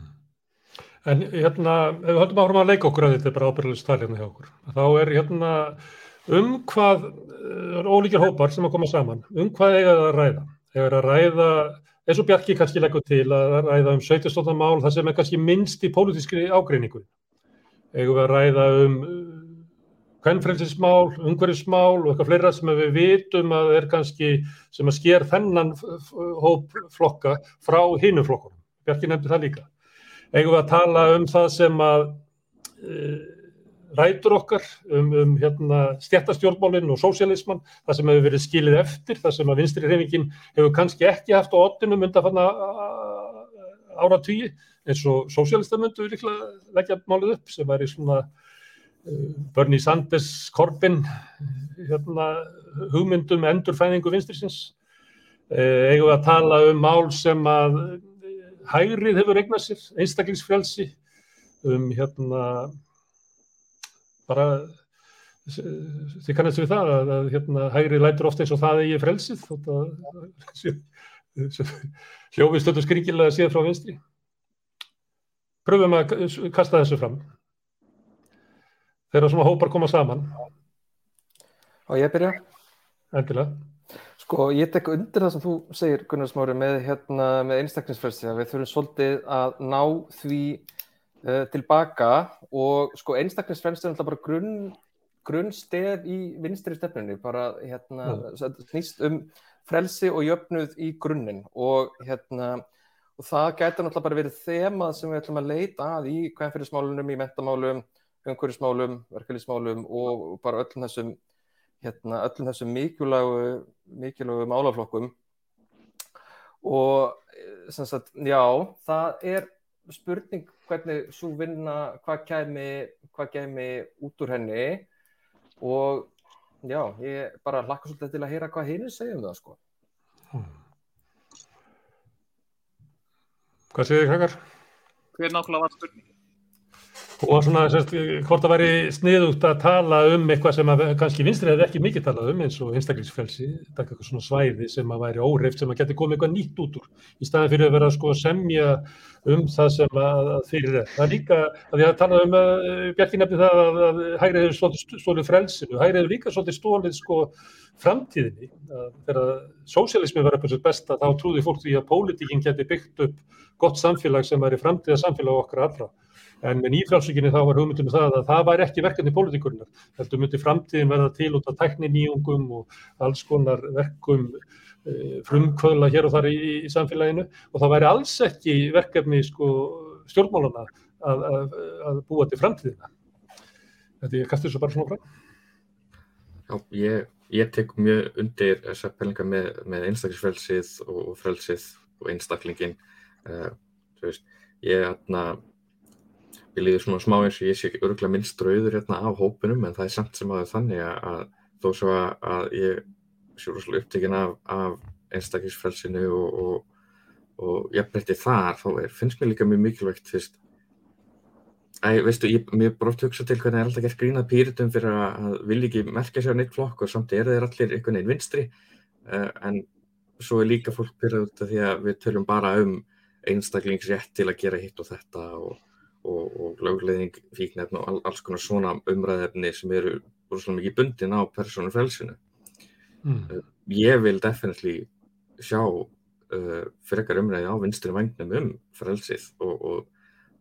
En hérna, ef við höldum áfram að leika okkur að þetta er bara ábyrðilega stæl hérna hjá okkur, þá er hérna um hvað uh, ólíkir hópar sem að koma saman, um hvað eiga það að ræða? Eða að ræða, eins og Bjarki kannski leggur til að ræða um 17. mál, það sem er kannski minnst í pólitískri ágreiningu. Eða við að ræða um hvernfrelsismál, umhverfismál og eitthvað fleira sem við vitum að er kannski sem að sker þennan hóp flokka frá hinum flokkunum. Bjarki nefndi það líka. Eigum við að tala um það sem að uh, rætur okkar um, um hérna, stjættastjórnmálinn og sósialismann, það sem hefur verið skilið eftir, það sem að vinstri hreyfingin hefur kannski ekki haft á ottinum undan fann ára tíu, eins og sósialistamöndu líklega leggja málið upp sem væri svona Bernie Sanders, Corbyn, hérna, hugmyndum endurfæðingu vinstrisins. Uh, eigum við að tala um mál sem að hægrið hefur eignað sér, einstaklingsfrelsi, um hérna bara þið kannast við það að, að hérna, hægrið lætur ofta eins og það eigi frelsið hljófið stöldum skringilega síðan frá vinstri pröfum að kasta þessu fram þegar svona hópar koma saman. Og ég byrja. Endilega. Sko, ég tek undir það sem þú segir, Gunnar Smári, með, hérna, með einstaklingsfrelsi að við þurfum svolítið að ná því uh, tilbaka og sko, einstaklingsfrelsi er alltaf bara grunn, grunnstef í vinstri stefnunni, bara hérna, mm. snýst um frelsi og jöfnuð í grunninn og, hérna, og það gæti náttúrulega bara verið þemað sem við ætlum að leita að í hvernfyrirsmálunum, í mentamálum, umhverfismálum, verkefnismálum og bara öllum þessum hérna öllum þessum mikilvægu, mikilvægu málaflokkum og sem sagt, já, það er spurning hvernig svo vinna, hvað kemi, hvað kemi út úr henni og já, ég bara hlakka svolítið til að heyra hvað hinn segjum það sko. Hmm. Hvað segir þið krakkar? Hver nákvæmlega var spurning? Og svona semst, hvort það væri sniðugt að tala um eitthvað sem að kannski vinstri hefði ekki mikið talað um eins og einstaklingsfrelsi, taka eitthvað svona svæði sem að væri óreift sem að geti komið eitthvað nýtt út úr í staðin fyrir að vera sko að semja um það sem að fyrir er. Það er líka að ég hafa talað um að Bjarki nefni það að, að hægrið hefur stólið frelsinu, hægrið hefur líka svolítið stólið sko framtíðinni. Þegar sósialismi var eitthvað best að þá trúði fólk því að pólitíkinn geti byggt upp gott samfélag sem væri framtíða samfélag okkar allra. En með nýfrálsvíkinni þá var hugmyndum það að það væri ekki verkefni pólitíkurinnar. Heldur myndi framtíðin verða til út af tækni nýjungum og alls konar verkum e, frumkvöðla hér og þar í, í samfélaginu og það væri alls ekki verkefni sko, stjórnmálana að, að, að búa til framtíðina. Þetta ég kasti þessu bara svona fram. Já, ég, ég tek mjög undir þessar pælingar með, með einstaklingsfrelsið og, frelsið og einstaklingin. Uh, þú veist, ég hérna, ég líður svona smá eins og ég sé örgulega minnst rauður hérna af hópunum en það er samt sem að þannig að, að þó svo að, að ég sé rosalega upptekinn af, af einstaklingsfrelsinu og, og, og ég breytti þar, þá er, finnst mér líka mjög mikilvægt, veist, Æ, veistu, ég, mér er bara oft hugsað til hvernig er alltaf gert grínað pýritum fyrir að vilja ekki merkja sér neitt flokk og samt er þeir allir einhvern veginn vinstri uh, en svo er líka fólk pyrrað út af því að við töljum bara um einstaklingsrétt til að gera hitt og þetta og, og, og lögleðing fíknefn og all, alls konar svona umræðefni sem eru rosalega mikið bundin á persónu frelsinu. Mm. Uh, ég vil definitely sjá uh, frekar umræði á vinstri vagnum um frelsið og, og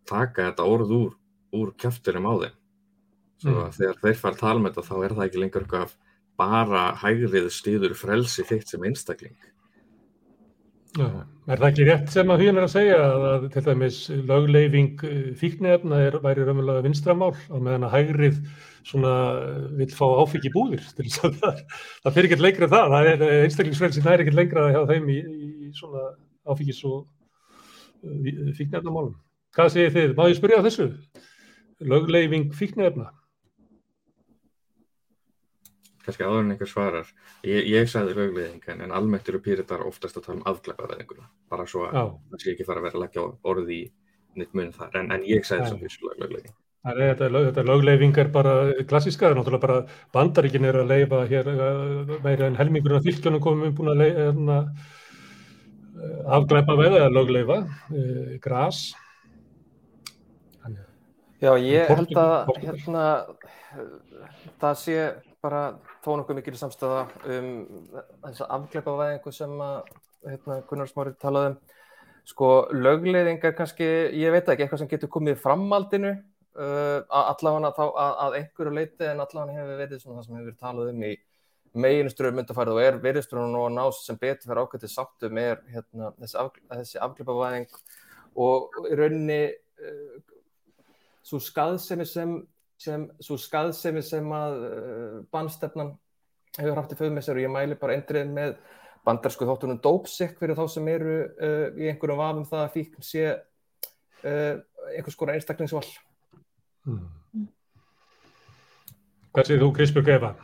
taka þetta orð úr úr kjæfturum á þeim svo Mm. að þegar þeir fara að tala með þetta þá er það ekki lengur bara hægrið stýður frelsi þitt sem einstakling Já, er það ekki rétt sem að hugin er að segja að, til dæmis lögleifing fíknefna er, væri raunverulega vinstramál á meðan að hægrið svona eh, vill fá áfengi búðir til þess að það, það fyrir ekkert lengra en það, það er einstaklingsfrelsi það er ekkert lengra hjá þeim í, í svona áfengis og fíknefna málum. Hvað segir þið? Má ég spyrja á þessu? Lögleifing fíknefna? Kannski áður en einhver svarar. Ég, ég sagði lögleðing en, en almennt eru pýritar oftast að tala um afglæpaðinguna bara svo að það sé ekki fara að vera að leggja orð í nýtt mun þar. En, en ég sagði Nei. sem fyrst lögleðing Það er, þetta, lög- þetta lögleifing er bara klassíska, það er náttúrulega bara bandaríkin er að leifa hér eh, meira en helmingurinn af fylgjónum komum búin að leifa hérna, eh, afglæpa veða eða lögleifa, uh, gras. Þannig, Já, ég held að hérna, það sé bara þó nokkuð mikil samstæða um þessa afgleipavæðingu sem að hérna, Gunnar Smári talaði um. Sko, lögleiðingar kannski, ég veit ekki, eitthvað sem getur komið framaldinu, uh, allavega þá að, að einhverju leiti en allavega hefur verið svona það sem hefur talað um í meginströðum myndafærið og er veriðströðun og nást sem betur fyrir ákveðið sáttum er hérna, þessi, af, þessi afgleipavæðing og í rauninni uh, svo skaðsemi sem, sem, svo skaðsemi sem að uh, bannstefnan hefur haft í sér og ég mæli bara eindrið með bandarsku þóttunum dópsik fyrir þá sem eru uh, í einhverjum vafum það að fíkn sé uh, einhvers konar einstaklingsval. mm. Hvað segir þú, Kristbjörg Eva?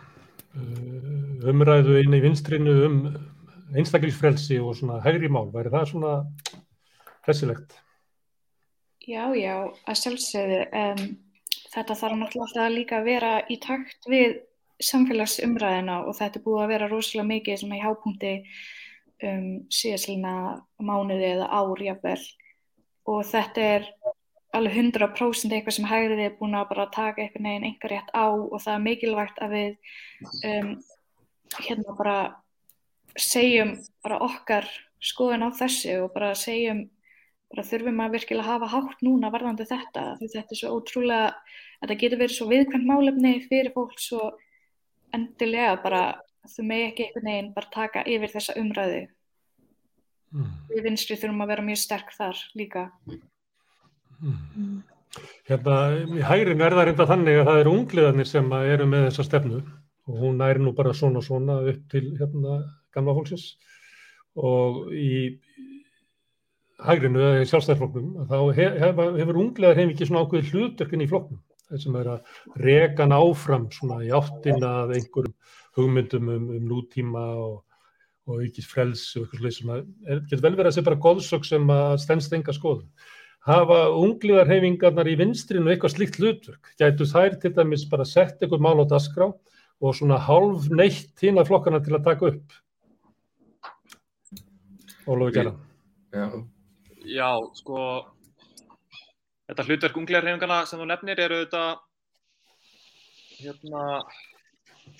Umræðu inn í vinstrinu um einstaklingsfrelsi og svona hægri mál, væri það svona hressilegt? Já, já, að sjálfsögðu. Um, þetta þarf náttúrulega líka að vera í takt við samfélagsumræðina og þetta er búið að vera rosalega mikið svona í hápunkti um, síðastlina mánuði eða ár jafnvel. Og þetta er alveg 100% eitthvað sem hægrið er búin að bara taka einhvern veginn einhver rétt á og það er mikilvægt að við um, hérna bara segjum bara okkar skoðun á þessu og bara segjum bara þurfum að virkilega hafa hátt núna varðandi þetta því þetta er svo ótrúlega þetta getur verið svo viðkvæmt málefni fyrir fólk svo endilega bara þau megi ekki einhvern veginn bara taka yfir þessa umræðu Mm. við vinstri þurfum að vera mjög sterk þar líka Mm. Hérna, í hægrinu er það reynda þannig að það eru ungliðarnir sem að eru með þessa stefnu og hún næri nú bara svona svona upp til hérna gamla fólksins og í hægrinu eða sjálfstæðarflokknum þá he- hefur, hefur ungliðar hefur ekki svona ákveðið hlutverkin í flokknum sem er að reka hann áfram svona í áttina að einhverjum hugmyndum um, um nútíma og, ekki frels og eitthvað slið sem getur vel verið að sé bara góðsök sem að stendst enga skoðun hafa ungliðarhefingarnar í vinstrinu eitthvað slíkt hlutverk? Gætu þær til dæmis bara sett eitthvað mál á dasgrá og svona hálf neitt hína flokkana til að taka upp? Ólafur Gerðan. Já, Já, sko, þetta hlutverk unglegarhefingana sem þú nefnir eru þetta, hérna,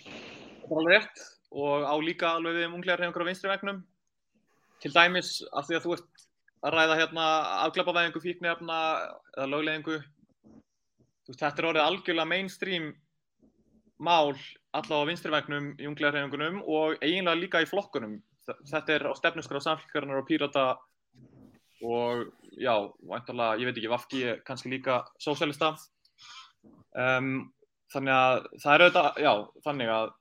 þetta er alveg rétt og á líka alveg við um unglegarhefingar á vinstri vegnum. Til dæmis af því að þú ert að ræða hérna afglapavæðingu fíknefna eða lögleðingu. Þetta er orðið algjörlega mainstream mál allavega á vinstri vegnum í unglegarhefingunum og eiginlega líka í flokkunum. Þetta er á stefnuskrá samfélgarinnar og pírata og já, væntalega, ég veit ekki, Vafki er kannski líka sósælista. Um, þannig að það er auðvitað, já, þannig að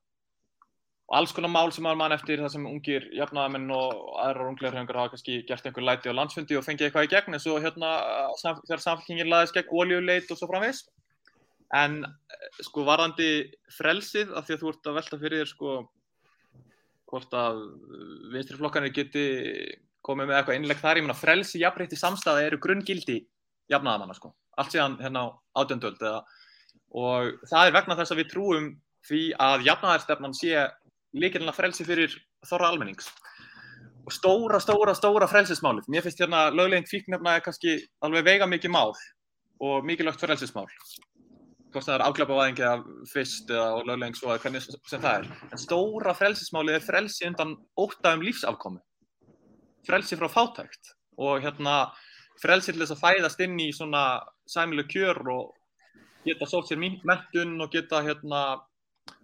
alls konar mál sem maður mann eftir það sem ungir jafnaðamenn og aðrar unglegar hefngar hafa kannski gert einhver læti á landsfundi og fengið eitthvað í gegn eins og hérna þegar samfélkingin laðist gegn oljuleit og svo framvegs en sko varðandi frelsið af því að þú ert að velta fyrir þér sko hvort að vinstriflokkanir geti komið með eitthvað innleg þar, ég menna frelsi, jafnbreytti samstæða eru grunngildi jafnaðamanna sko, allt síðan hérna á átjöndöld og það er vegna þess að við trúum því að jafnaðarstefnan sé líkilina frelsi fyrir þorra almennings. Og stóra, stóra, stóra frelsismálið. Mér finnst hérna lögleginn fíknefna er kannski alveg veiga mikið mál og mikilvægt frelsismál. Hvort það er afklapavæðingi af fyrst eða lögleginn svo eða hvernig sem það er. En stóra frelsismálið er frelsi undan ótaðum lífsafkomi frelsi frá fátækt og hérna frelsi til þess að fæðast inn í svona sæmilu kjör og geta sólt sér mentun og geta hérna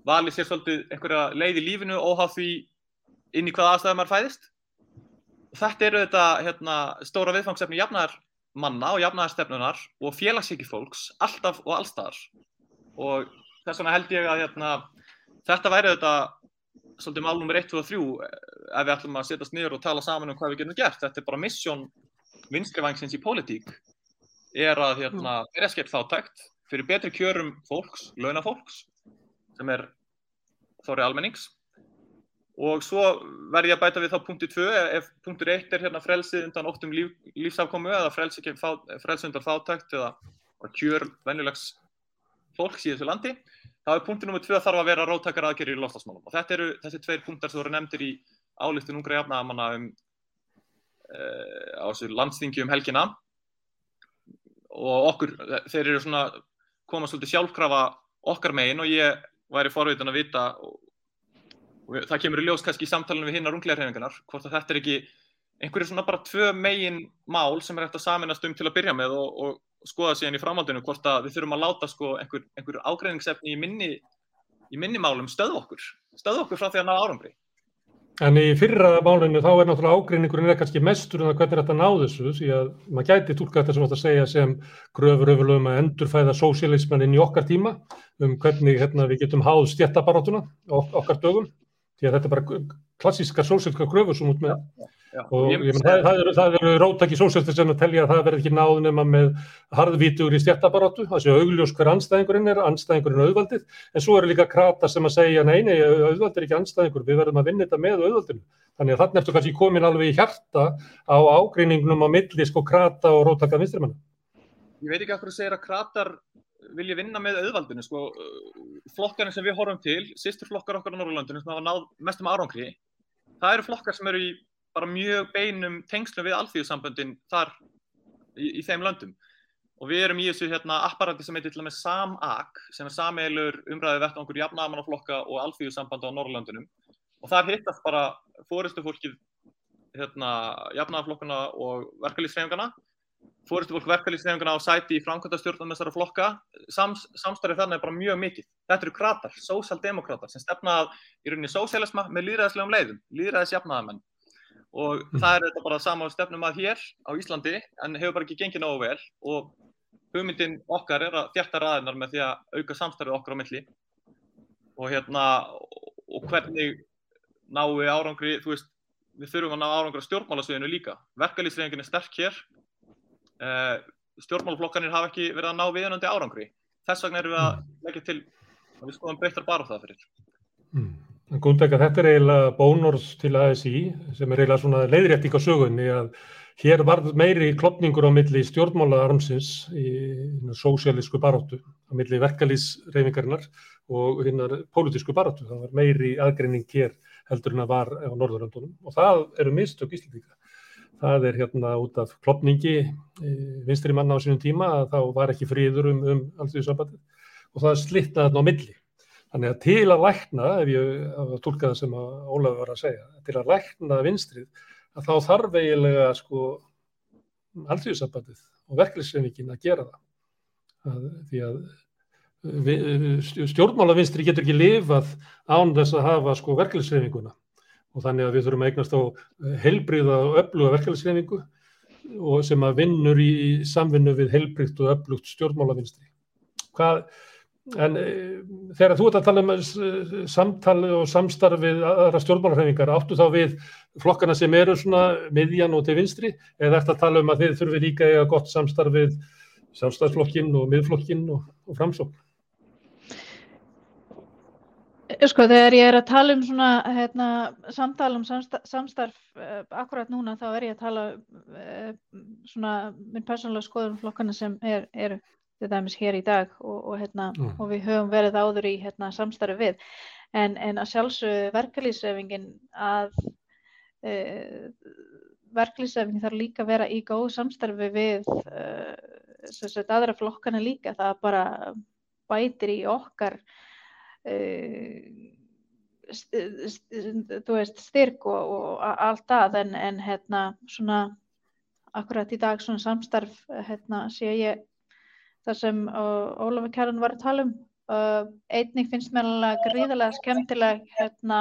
valið sér svolítið einhverja leið í lífinu óháð því inn í hvaða aðstæðum maður fæðist. Þetta eru þetta hérna, stóra viðfangsefni jafnar manna og jafnaðarstefnunar og félagsíki fólks alltaf og allstaðar. Og þess vegna held ég að hérna, þetta væri þetta svolítið mál nr. 1, 2 og 3 ef við ætlum að setjast niður og tala saman um hvað við getum gert. Þetta er bara missjón vinstrivangsins í pólitík er að hérna, verða skemmt þáttækt fyrir betri kjörum fólks, launafólks sem er þorri almennings og svo verð ég að bæta við þá punkti 2 ef punktur 1 er hérna frelsið undan óttum líf, lífsafkomu eða frelsið frelsi undan fátækt eða kjör venjulegs fólks í þessu landi þá er punktur nummið 2 þarf að vera róttakar aðgerri í loftasmálum og þetta eru þessi tveir punktar sem voru nefndir í álistun ungra jafnaðamanna um e, á þessu landstingi um helgina. Og okkur, þeir eru svona koma svolítið sjálfkrafa okkar megin og ég væri forvitin að vita og, og það kemur í ljós kannski í samtalenu við hinnar unglegarhefingarnar hvort að þetta er ekki einhverju svona bara tvö megin mál sem er eftir að saminast um til að byrja með og, og skoða síðan í framhaldinu hvort að við þurfum að láta sko einhver, einhver ágreiningsefni í minni, í minni málum stöðu okkur, stöðu okkur frá því að ná árangri. En í fyrra málinu þá er náttúrulega ágreiningurinn er kannski mestur en um það hvernig þetta ná þessu því að maður gæti tólka þetta sem að segja sem gröfur öfurlögum að endurfæða sósialisman inn í okkar tíma um hvernig hérna, við getum háð stjættabarátuna okkar dögum því að þetta er bara klassískar sósialska gröfur sem út með Já, og ég menn það, það eru, eru rótaki sósjálfstir sem að telja að það verður ekki náð nema með harðvítur í stjættabarátu það séu augljós hver anstæðingurinn er anstæðingurinn auðvaldið, en svo eru líka krata sem að segja nei, nei, auðvald er ekki anstæðingur við verðum að vinna þetta með auðvaldinu. Þannig að þannig eftir kannski komin alveg í hjarta á ágreiningnum á milli sko krata og rótaka vinstrimanna. Ég veit ekki af hverju segir að kratar vilja vinna með auðvaldinu sko, flokkarnir sem við horfum til, sýsturflokkar okkar á Norrlandinu sem hafa náð mestum árangri það eru flokkar sem eru í bara mjög beinum tengslum við alþjóðsamböndin þar í, í þeim löndum. Og við erum í þessu hérna apparati sem heitir til og með SAM-AK sem er sameilur umræði vett á einhverju jafnamannaflokka og alþjóðsambanda á Norrlöndunum og þar hittast bara fóristu fólkið hérna jafnamannaflokkuna og verkalýsfeyfingana fóristu fólk verkalýsfeyfingana á sæti í framkvæmdastjórnum þessara flokka. Sams, samstarfið þarna er bara mjög mikið. Þetta eru kratar, sósaldemokrater sem stefnað í rauninni sósialisma með líðræðislegum leiðum, líðræðisjafnaðamenn og mm. það er þetta bara sama stefnum að hér á Íslandi en hefur bara ekki gengið nógu vel. Og hugmyndin okkar er að þjætta ræðinar með því að auka samstarfið okkar á milli. Og hérna og hvernig náum við árangri, þú veist við þurfum að ná árangri á stjórnmálasviðinu líka. Verkalýsreifingin er sterk hér. Uh, stjórnmálaflokkanir hafa ekki verið að ná viðunandi árangri. Þess vegna erum við að mm. leggja til að við skoðum breyttar bara það fyrir Gúndega, þetta er eiginlega bónors til ASI sem er eiginlega svona leiðrétting á sögunni að hér var meiri klopningur á milli stjórnmálaarmsins í sósialísku baróttu, á milli verkalýsreifingarinnar og hinnar pólitísku baróttu. Það var meiri aðgreining hér heldur en að var á Norðurlandunum og það eru mistök íslendinga. Það er hérna út af klopningi eh, vinstri manna á sínum tíma að þá var ekki fríður um, um allþjóðsambandið og það slittaði þarna á milli. Þannig að til að lækna, ef ég tólka það sem Ólafur var að segja, til að lækna vinstrið, að þá þarf eiginlega sko allþjóðsambandið og verkefliðsreifingin að gera það. að því að stjórnmálavinstri getur ekki lifað án þess að hafa sko verkefliðsreifinguna og þannig að við þurfum að eignast á heilbriða og öfluga verkefliðsreifingu og sem að vinnur í samvinnu við heilbriðt og öflugt stjórnmálavinstri. Hvað en e, þegar þú ert að tala um e, samtali og samstarfið aðra stjórnmálarhefingar, áttu þá við flokkana sem eru svona miðjan og til vinstri, eða ert að tala um að þið þurfi líka eiga gott samstarfið sjálfstæðsflokkin og miðflokkin og, og framsókn? Sko þegar ég er að tala um svona hérna, samtala um samstarf, samstarf uh, akkurat núna þá er ég að tala uh, svona minn persónulega skoðum flokkana sem er, er til dæmis hér í dag og, og, hérna, mm. og við höfum verið áður í hérna, samstarfi við. En, en að sjálfsögðu verkalýsrefingin að uh, verkalýsrefingin þarf líka að vera í góð samstarfi við aðra flokkana líka. Það bara bætir í okkar Eh, þú veist styrk og, og allt það en, en hérna svona akkurat í dag svona samstarf hérna sé ég það sem Ólafur Kjærun var að tala um uh, einnig finnst mér alveg gríðarlega skemmtileg hérna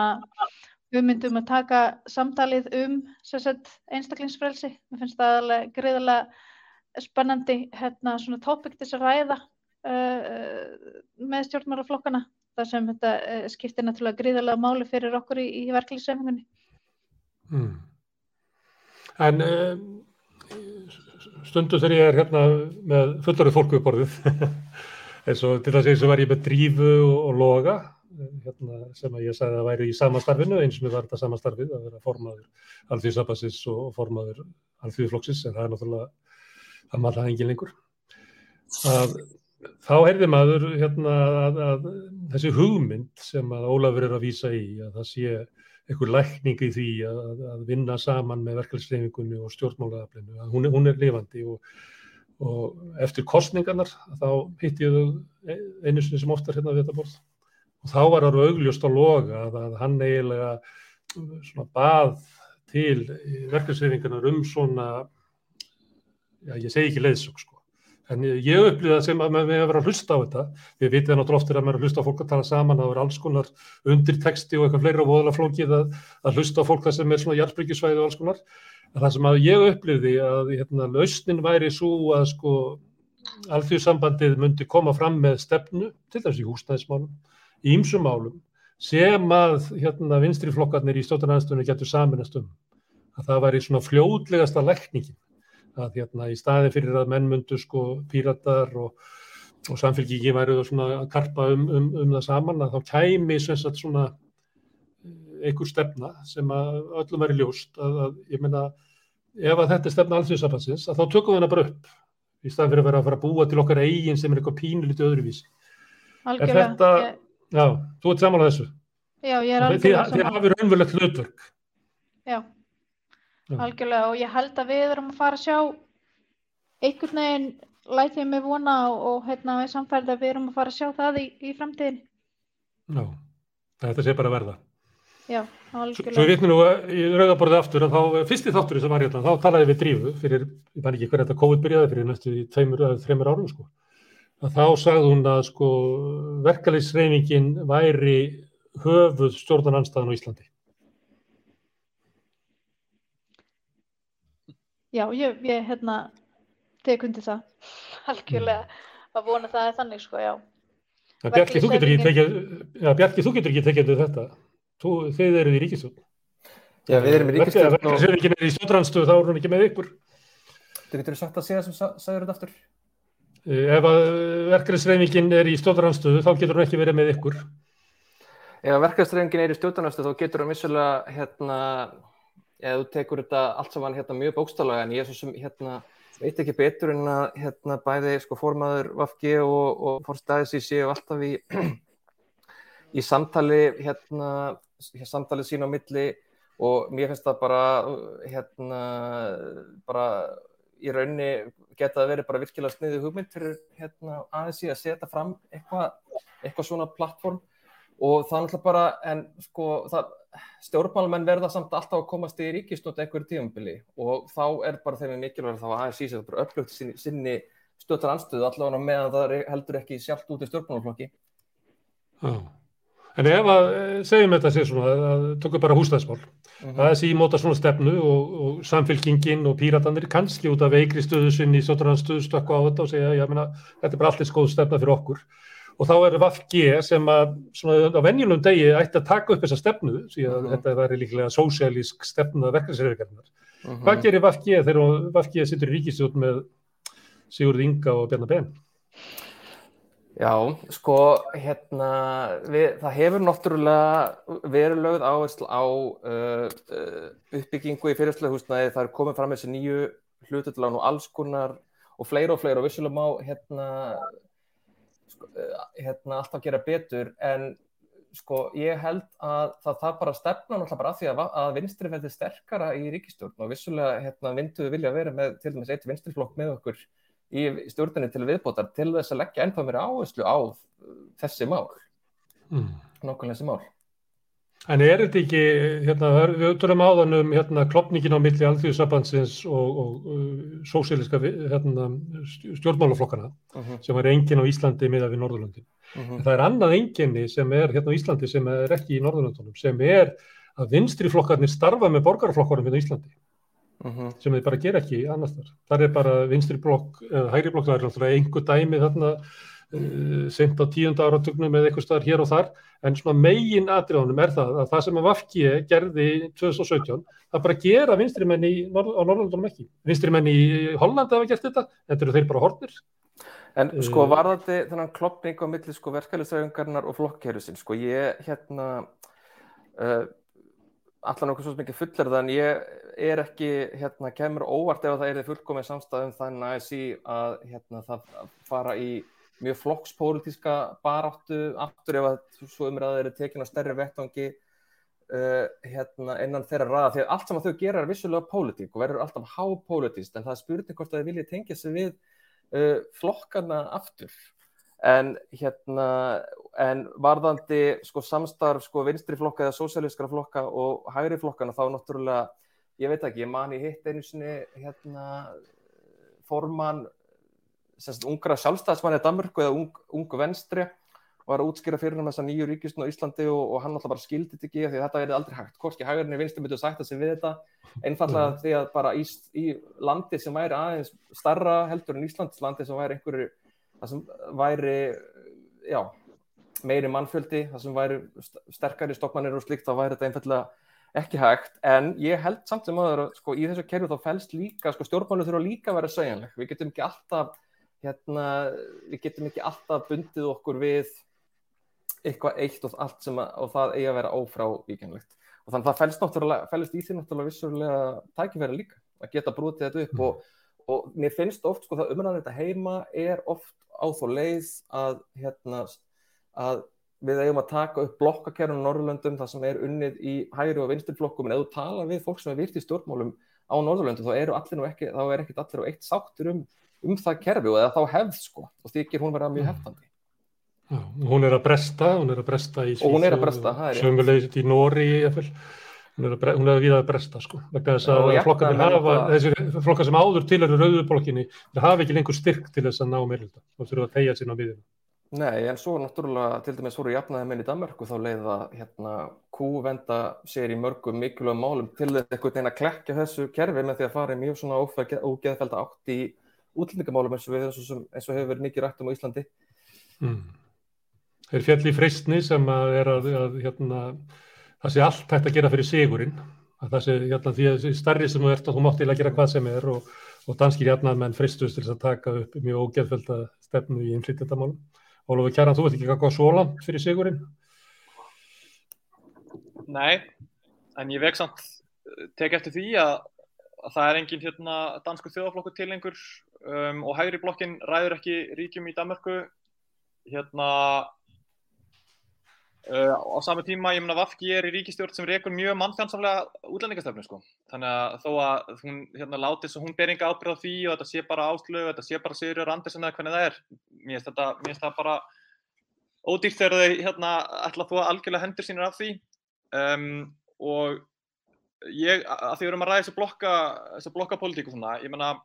hugmyndum að taka samtalið um sagt, einstaklingsfrelsi mér finnst það alveg gríðarlega spennandi hérna svona tópikt þess að ræða uh, með stjórnmálaflokkana það sem þetta eh, skiptir náttúrulega gríðarlega máli fyrir okkur í, í verkefliðsefningunni. Mm. En um, stundu þegar ég er hérna með fullari fólku uppborðið, eins og til þess að var ég með drífu og, og loga, hérna, sem að ég sagði að væri í samastarfinu, eins og mér var þetta samastarfið að vera formaður alþjóðsabasis og formaður alþjóðfloksis, en það er náttúrulega, það maður það engin lengur. Að þá heyrði maður hérna, að, að þessi hugmynd sem að Ólafur er að vísa í að það sé einhver lækning í því að, að vinna saman með verkefliðsleifingunni og stjórnmálaðaflinu, að hún hún er lifandi og, og eftir kostningarnar þá hitti ég þau einu sinni sem oftar hérna við þetta borð. Og þá var það augljóst á loga að, að hann eiginlega svona bað til verkefliðsleifingarnar um svona, já ég segi ekki leiðsök sko En ég upplýði það sem að við hefum verið að hlusta á þetta. Við vitið náttúrulega oftir að maður að hlusta á fólk að tala saman, það er alls konar undirteksti og eitthvað fleira og voðalega flókið að, að hlusta á fólk það sem er svona hjartbyggisvæði og alls konar. En það sem að ég upplýði að hérna, lausnin væri svo að sko alþjóðsambandið myndi koma fram með stefnu, til dæmis í húsnæðismálum, í ýmsum málum, sem að hérna, vinstri flokkarnir í stóttanæðstunni getur saminast um. Að það væri svona fljóðlegasta lækningin að hérna í staði fyrir að menn myndu sko píratar og, og samfélgíki væru svona að karpa um, um, um það saman að þá kæmi svona eh, einhver stefna sem að öllum væri ljóst að, að ég menna ef að þetta er stefna alþjóðsafansins að þá tökum við hana bara upp í staðan fyrir að vera að fara að búa til okkar eigin sem er eitthvað pínulítið öðruvísi. Algjörlega. Þetta, ég... Já, þú ert saman á þessu. Já, ég er algjörlega saman. Þið hafið raunverulegt hlutverk. Já algjörlega og ég held að við erum að fara að sjá einhvern veginn lætið mig vona og, og hérna við samfærið að við erum að fara að sjá það í, í framtíðin Já, þetta sé bara verða. Já, algjörlega Svo við veitum nú í rauðaborðið aftur að þá fyrsti þátturinn sem var hérna, þá talaði við drífu fyrir, ég fann ekki hver þetta COVID byrjaði fyrir næstu í tveimur eða þreimur árum sko. Að þá sagði hún að sko verkefliðsreyningin væri höfuð stjórnarnanstæðan á Íslandi Já, ég, ég hérna, tek undir það, algjörlega, að vona það er þannig, sko, já. Ja, Bjarki, þú getur ekki tekið, ja, Bjarki, þú getur ekki tekið þetta. Þú, þeir eru í ríkistjórn. Já, við erum í ríkistjórn. Verkið og... er ekki með í stjórnanstöðu, þá er hún ekki með ykkur. Þú getur sagt að segja sem sagður þetta aftur. Eh, ef að verkefnisreifingin er í stjórnanstöðu, þá getur hún ekki verið með ykkur. Ef verkefnisreifingin er í stjórnanstöðu, þá getur hún vissulega, hérna, eða þú tekur þetta allt saman hérna, mjög bókstálega en ég er svo sem hérna, veit ekki betur en að hérna, bæði sko, formaður Vafki og, og fórstæðis í séu alltaf í, í samtali hérna, samtali sín á milli og mér finnst það bara hérna bara í raunni geta að vera bara virkilega sniðið hugmynd fyrir hérna aðeins í að setja fram eitthvað eitthva svona plattform og það er náttúrulega bara, en sko það stjórnmálamenn verða samt alltaf að komast í ríkistnótt einhverju tíumbili og þá er bara þeim mikilvægt þá að ASI sér bara upplökt sinni, sinni stöðtar anstöðu allavega meðan það heldur ekki sjálft út í stjórnmálaflokki. Já, en ef að segjum þetta sér svona, það tökur bara húsnæðsmál, uh -huh. ASI móta svona stefnu og, og samfélkingin og píratanir kannski út af veikri stöðu sinni í stjórnmálaflokki stöðu stökku á þetta og segja, já, meina, þetta er bara allir skoð stefna fyrir okkur og þá er VFG sem að svona á venjulum degi ætti að taka upp þessa stefnu því að Mhm. þetta væri líklega sósialísk stefna verkefnisreifgarnar. Mhm. Hvað gerir VFG þegar VFG sittur í ríkistjórn með Sigurð Inga og Bjarnar Ben? Já, sko, hérna, við, það hefur náttúrulega verið lögð áherslu á uh, uh, uppbyggingu í fyrirslega húsnæði, það er komið fram þessi nýju hlututlán og alls konar og fleira og fleira og vissulega má hérna, uh, hérna alltaf gera betur en sko ég held að það þarf bara stefna náttúrulega bara að því að, að vinstri felði sterkara í ríkistjórn og vissulega hérna mynduðu vilja vera með til dæmis eitt vinstriflokk með okkur í stjórninni til viðbótar til þess að leggja ennþá mér áherslu á þessi mál, Mm. nákvæmlega þessi mál. En er þetta ekki, hérna, við tölum áðan um hérna, klopningin á milli alþjóðsabansins og, og uh, sósíaliska hérna, stj- stjórnmálaflokkana Uh -huh, sem er engin á Íslandi miða við Norðurlöndin. uh -huh. Það er annað enginni sem er hérna á Íslandi sem er ekki í Norðurlöndunum, sem er að vinstri flokkarnir starfa með borgarflokkarum hérna á Íslandi, Uh -huh. sem þeir bara gera ekki annars þar. Það er bara vinstri blokk, eða hægri blokk, það er náttúrulega einhver dæmi þarna uh, sent á tíunda áratugnum eða eitthvað staðar hér og þar, en svona megin atriðanum er það að það sem að Vafki gerði 2017, það bara gera vinstri menn í, Norð- á Norðurlöndunum ekki. Vinstri menn í Hollandi hafa gert þetta, þetta eru þeir bara hornir. En sko Uh, varðandi þennan klopning á milli sko verkefælisræfingarnar og flokkkerfisinn, sko ég hérna uh, allan okkur svo mikið fullir það en ég er ekki, hérna, kemur óvart ef það er þið fullkomið samstæðum þannig að sí að hérna, það fara í mjög flokkspólitíska baráttu aftur ef að svo umræðið eru tekin á stærri vettvangi uh, hérna, innan þeirra ræða því að allt sem að þau gera er vissulega pólitík og verður alltaf hápólitíst en það er spurning hvort að þið viljið tengja sig við uh, flokkana aftur. En hérna en varðandi sko samstarf sko vinstri flokka eða sósíalískara flokka og hægri flokkana þá náttúrulega ég veit ekki, ég man í hitt einu sinni hérna formann semst ungra sjálfstæðismann í Danmörku eða ung, ungu venstri var að útskýra fyrir hann þessa nýju ríkistun á Íslandi og, og hann alltaf bara skildi þetta ekki því að þetta verið aldrei hægt, hvorki hægurinn í vinstri myndu sætta sig við þetta, einfallega Mhm. því að bara í, í landi sem væri aðeins starra heldur en Íslands landi sem væri einhverju það sem væri já, meiri mannfjöldi það sem væri st- sterkari stofnanir og slíkt, þá væri þetta einfallega ekki hægt, en ég held samt sem aður að sko, í þessu kerfi þá fælst líka sko, stjórnmálu þurfa líka að vera segjanleg við getum ekki alltaf hérna, við getum ekki alltaf bundið okkur við eitthvað eitt og allt sem að, og það eigi að vera ófrávíkjanlegt. Og þannig að það fælst náttúrulega fælst í því náttúrulega vissulega tækifæri líka að geta brútið þetta upp og, og mér finnst oft sko það umræðan þetta heima er oft á þó leið að hérna að við eigum að taka upp blokkakerfum Norðurlöndum það sem er unnið í hægri og vinstri flokkum. En ef þú tala við fólk sem er virt í stjórnmálum á Norðurlöndum þá eru allir nú ekki þá er ekkit allir og eitt sáttur um, um það kerfi og eða þá hefð sko og þykir hún vera mjög Mm. heftandi Já, hún er að bresta, hún er að bresta í Og hún er að bresta, það er rétt. Sömulegis í Nóri. Hún er að, bre- hún er að viða að bresta, sko. Vegna þess og að flokkar sem áður til eru rauðublokkinni, þeir hafa ekki lengur styrk til þess að ná meirulda. Þá þurfa að tegja sín á miðjum. Nei, en svo náttúrulega til dæmis voru jafnaði minn í Danmarku þá leiða hérna kúvenda sér í mörgum mikilvægum málum til þess að klekja þessu kerfi með því að fara í mjög svona ógeðfelda átt í útlendingamálum eins og, við, eins, og, eins og hefur verið mikið rætt um á Íslandi. Mm. Þeir fjalli í freystni sem að er að, að hérna, það sé allt hægt að gera fyrir sigurinn. Að það sé hérna, því að starri sem þú ert og þú mátt til að gera hvað sem er og, og danskir jafnaðmenn freystust til þess að taka upp mjög ógeðfelda stefnu í innflytjandamálum. Ólafur Kjaran, þú veit ekki hvað svo langt fyrir sigurinn? Nei, en ég vek samt tek eftir því að, að það er engin hérna, dansku þjóðaflokkur til einhver um, og hægri blokkin ræður ekki ríkjum í Danmarku hérna uh, á sama tíma ég meina Vafki er í ríkistjórn sem rekur mjög mannfjandsamlega útlendingastöfnu sko. þannig að þó að hún hérna, láti þess að hún ber enga ábyrð á því og þetta sé bara áslögu, þetta sé bara Sigurður Andersen eða hvernig það er mér finnst þetta, mér finnst það bara ódýrt þegar þau hérna, ætla þú að algjörlega hendur sínur af því um, og ég, að því við erum að ræða þessi blokka þessi blokkapolítíku svona, ég menna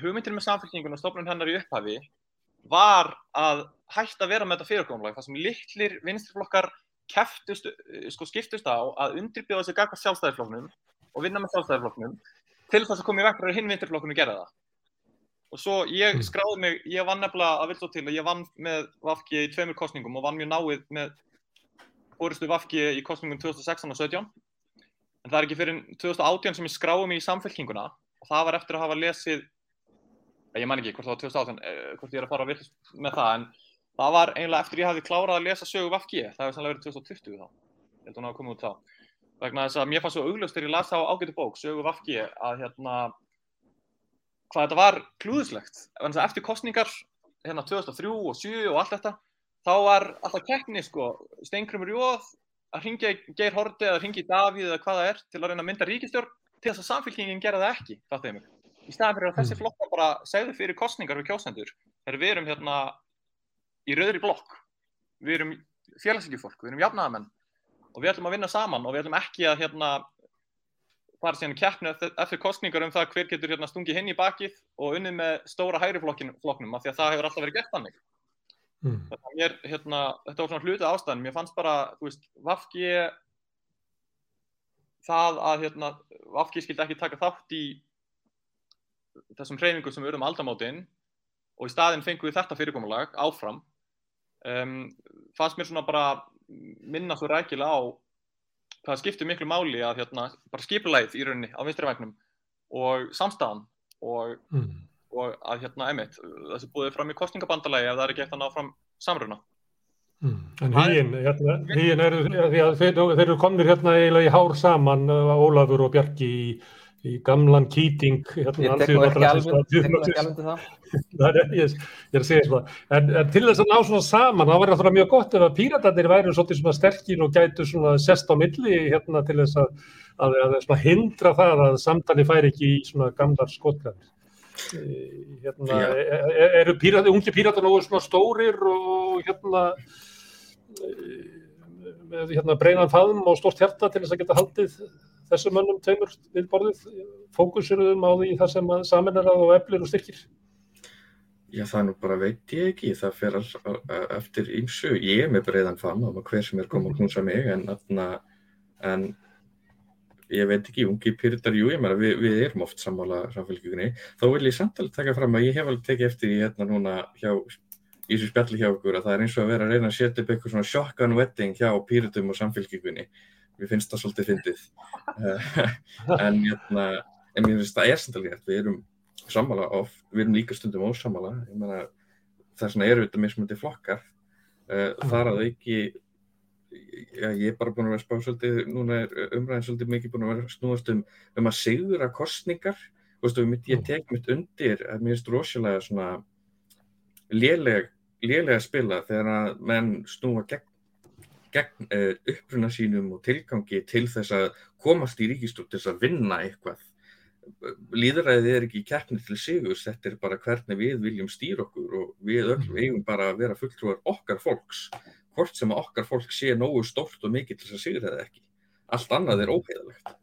hugmyndir með samfélkingun og stofnun hennar í upphafi var að hætta að vera með þetta fyrirkomlag, það sem litlir vinstriflokkar keftust, sko skiptust á að undirbjóða sig gagvað sjálfstæðiflokknum og vinna með sjálfstæðiflokknum til þess að koma í vekk fyrir hinn vinstriflokknum að gera það og svo ég Mm. skráði mig, ég vann nefnilega að vil svo til að ég vann með Vafki í tveimur kostningum og vann mjög náið með fórustu Vafki í kostningum 2016 og 17 en það er ekki fyrir 2018 sem ég skráði mig í samfélkinguna og það var eftir að hafa lesið ég man ekki hvort það var 2018 eh, hvort ég er að fara að virkast með það en það var einlega eftir ég hafði klárað að lesa sögu Vafki það hefur sannlega verið 2020 þá. Ég held að hún hafa komið út þá. Vegna þess að mér fannst svo augljóst þegar ég las á ágætu bók sögu Vafki að hérna hvað þetta var að eftir kostningar hérna 2003 og 2007 og allt þetta þá var alltaf keppni sko Steingrumur Jóð að ringja í Geir Horti eða ringja í Davíð eða hvað það er til að reyna að mynda ríkistjórn til þess að samfélkingin gera það ekki fattuðu mig í staðan fyrir að þessi Mm. flokkar bara segðu fyrir kostningar við kjósendur þegar við erum hérna í rauðri blokk við erum félagsíkjufólk, við erum jafnaðamenn og við ætlum að vinna saman og við ætlum ekki að hérna fara síðan keppni eftir, kostningar um það hver getur hérna stungið hinn í bakið og unnið með stóra hægri flokknum af því að það hefur alltaf verið gert þannig. Mm. Að Mér, hérna, þetta var svona hlutið ástæðan, mér fannst bara, þú veist, Vafki það að hérna, Vafki skildi ekki taka þátt í þessum hreyfingum sem við erum aldamótin og í staðinn fengum við þetta fyrirkomulag áfram um, fannst mér svona bara minna svo rækilega á hvað skiptir miklu máli að hérna, bara skipulæð í rauninni á vinstri vægnum og samstæðan og, Mm. og að hérna emitt, þessi búið fram í kostningabandalagi ef það er ekki eftir að ná fram samruna. Mm. En hýin, hérna, hýin eru, því að þeir, þeir eru komnir hérna eiginlega í hár saman, uh, Ólafur og Bjarki í, í gamlan kýting, hérna, Ég tek nú ekki alveg, það. Er, ég, ég er að segja svona, en, en til þess að ná svona saman, þá var það mjög gott ef að píratarnir svolítið svona sterkir og gætu svona sest á milli hérna til þess að, að, að hindra það að samtali færi ekki í svona gamlar skotgræðir. Hérna, Já. e- e- eru pírati, ungi píratar nógu svona stórir og hérna eh, með hérna breinan faðum og stórt hjarta til þess að geta haldið þessum mönnum tveimur við borðið, fókusiruðum á því það sem að saminarað og eflir og styrkir. Já, það nú bara veit ég ekki, það fer eftir ýmsu, ég er með breiðan fann og hver sem er komið að knúsa mig, en, en ég veit ekki, ungi pyrirtar, jú, ég meina, við, við erum oft sammála samfélgjugunni, þá vil ég samt alveg taka fram að ég hef alveg tekið eftir í hérna núna hjá, í þessu spjalli hjá okkur, að það er eins og að vera að reyna að setja upp eitthvað svona shotgun wedding hjá pyrritum og samfélgjugunni, mér finnst það svolítið fyndið, Eh, en hérna, en mér finnst það er samt alveg rétt, við erum sammála oft, við erum líka stundum ósammála, ég meina þess vegna eru þetta mismunandi flokkar. Uh, þar að ekki já, ég er bara búin að vera spá svolítið, núna er umræðin svolítið mikið búin að vera snúast um, um að sigra kostningar, þú veist, mitt, ég tek mitt undir að mér finnst rosalega svona léleg, lélega spila þegar að menn snúa gegn gegn uh, uppruna sínum og tilgangi til þess að komast í ríkistúr til þess að vinna eitthvað. Líðræðið er ekki keppni til sigurs, þetta er bara hvernig við viljum stýra okkur og við öll eigum bara að vera fulltrúar okkar fólks hvort sem að okkar fólk sé nógu stórt og mikið til þess að sigra það ekki. Allt annað er óheðalegt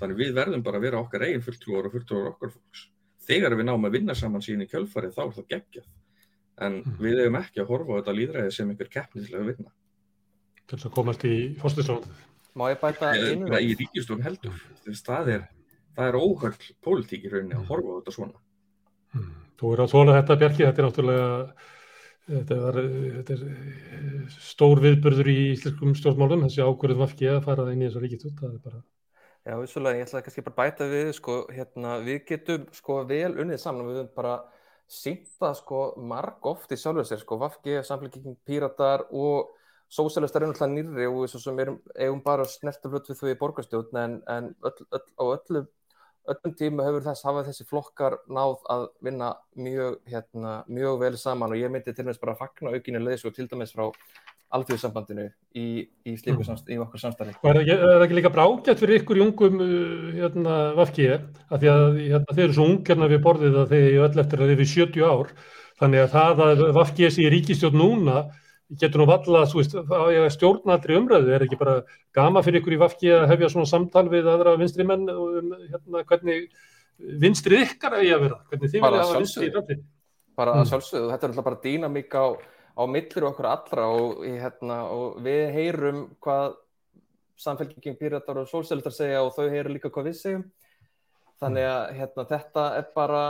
þannig við verðum bara að vera okkar eigin fulltrúar og fulltrúar okkar fólks. Þegar við náum að vinna saman sín í kjölfarið þá er það geggjað. En við eigum ekki að horfa á þetta líðræði sem einhver keppni til að vinna til þess að komast í fórstisráð. Má ég bæta einu eða í ríkistofn heldur. Það er, það er óhöll pólitík í rauninni að horfa á þetta svona. Mm. Þú er að svona þetta Bjarki, þetta er náttúrulega þetta, var, þetta er eh, stór viðburður í íslenskum stjórnmálum, þessi ákvörðum vafki að fara inn í þessa ríkistjórn, það er bara Já, vissulega, ég ætlaði kannski bara að bæta við, sko, hérna, við getum sko vel unnið saman, við höfum bara sínt það sko marg oft í sjálfur sér, sko, Vafki, Samfélkingin, Píratar og Sósjálistar er náttúrulega nýrri og við svo sem erum, eigum bara snertaflut við þau í borgarstjórn en, en öll, öll, á öllu, öllum tíma hefur þess, hafa þessi flokkar náð að vinna mjög, hérna, mjög vel saman og ég myndi til dæmis bara að fagna aukinu leiðsku til dæmis frá alþjóðsambandinu í, í, slíku, Mm. í okkur samstarfi. Og er það ekki, líka brágætt fyrir ykkur í ungum uh, hérna, vafki, að því að hérna, þeir eru svo ung hérna við borðið að þeir eru öll eftir að þeir eru 70 ár, þannig að það að vafki sé í ríkistjórn núna getur nú valla, þú veist, á ég að stjórna aldrei umræðu, er ekki bara gama fyrir ykkur í vafki að hefja svona samtal við aðra vinstri menn um hérna, hvernig vinstrið ykkar eigi að vera, hvernig þið vilja hafa sjálfsögðu. vinstri í framtíðinni. bara Mm. að sjálfsögðu, þetta er alltaf bara dýnamík á, á millir okkur allra og, hérna, og við heyrum hvað samfélkingin, píratar og sólsælistar segja og þau heyrum líka hvað við segjum þannig að hérna, þetta er bara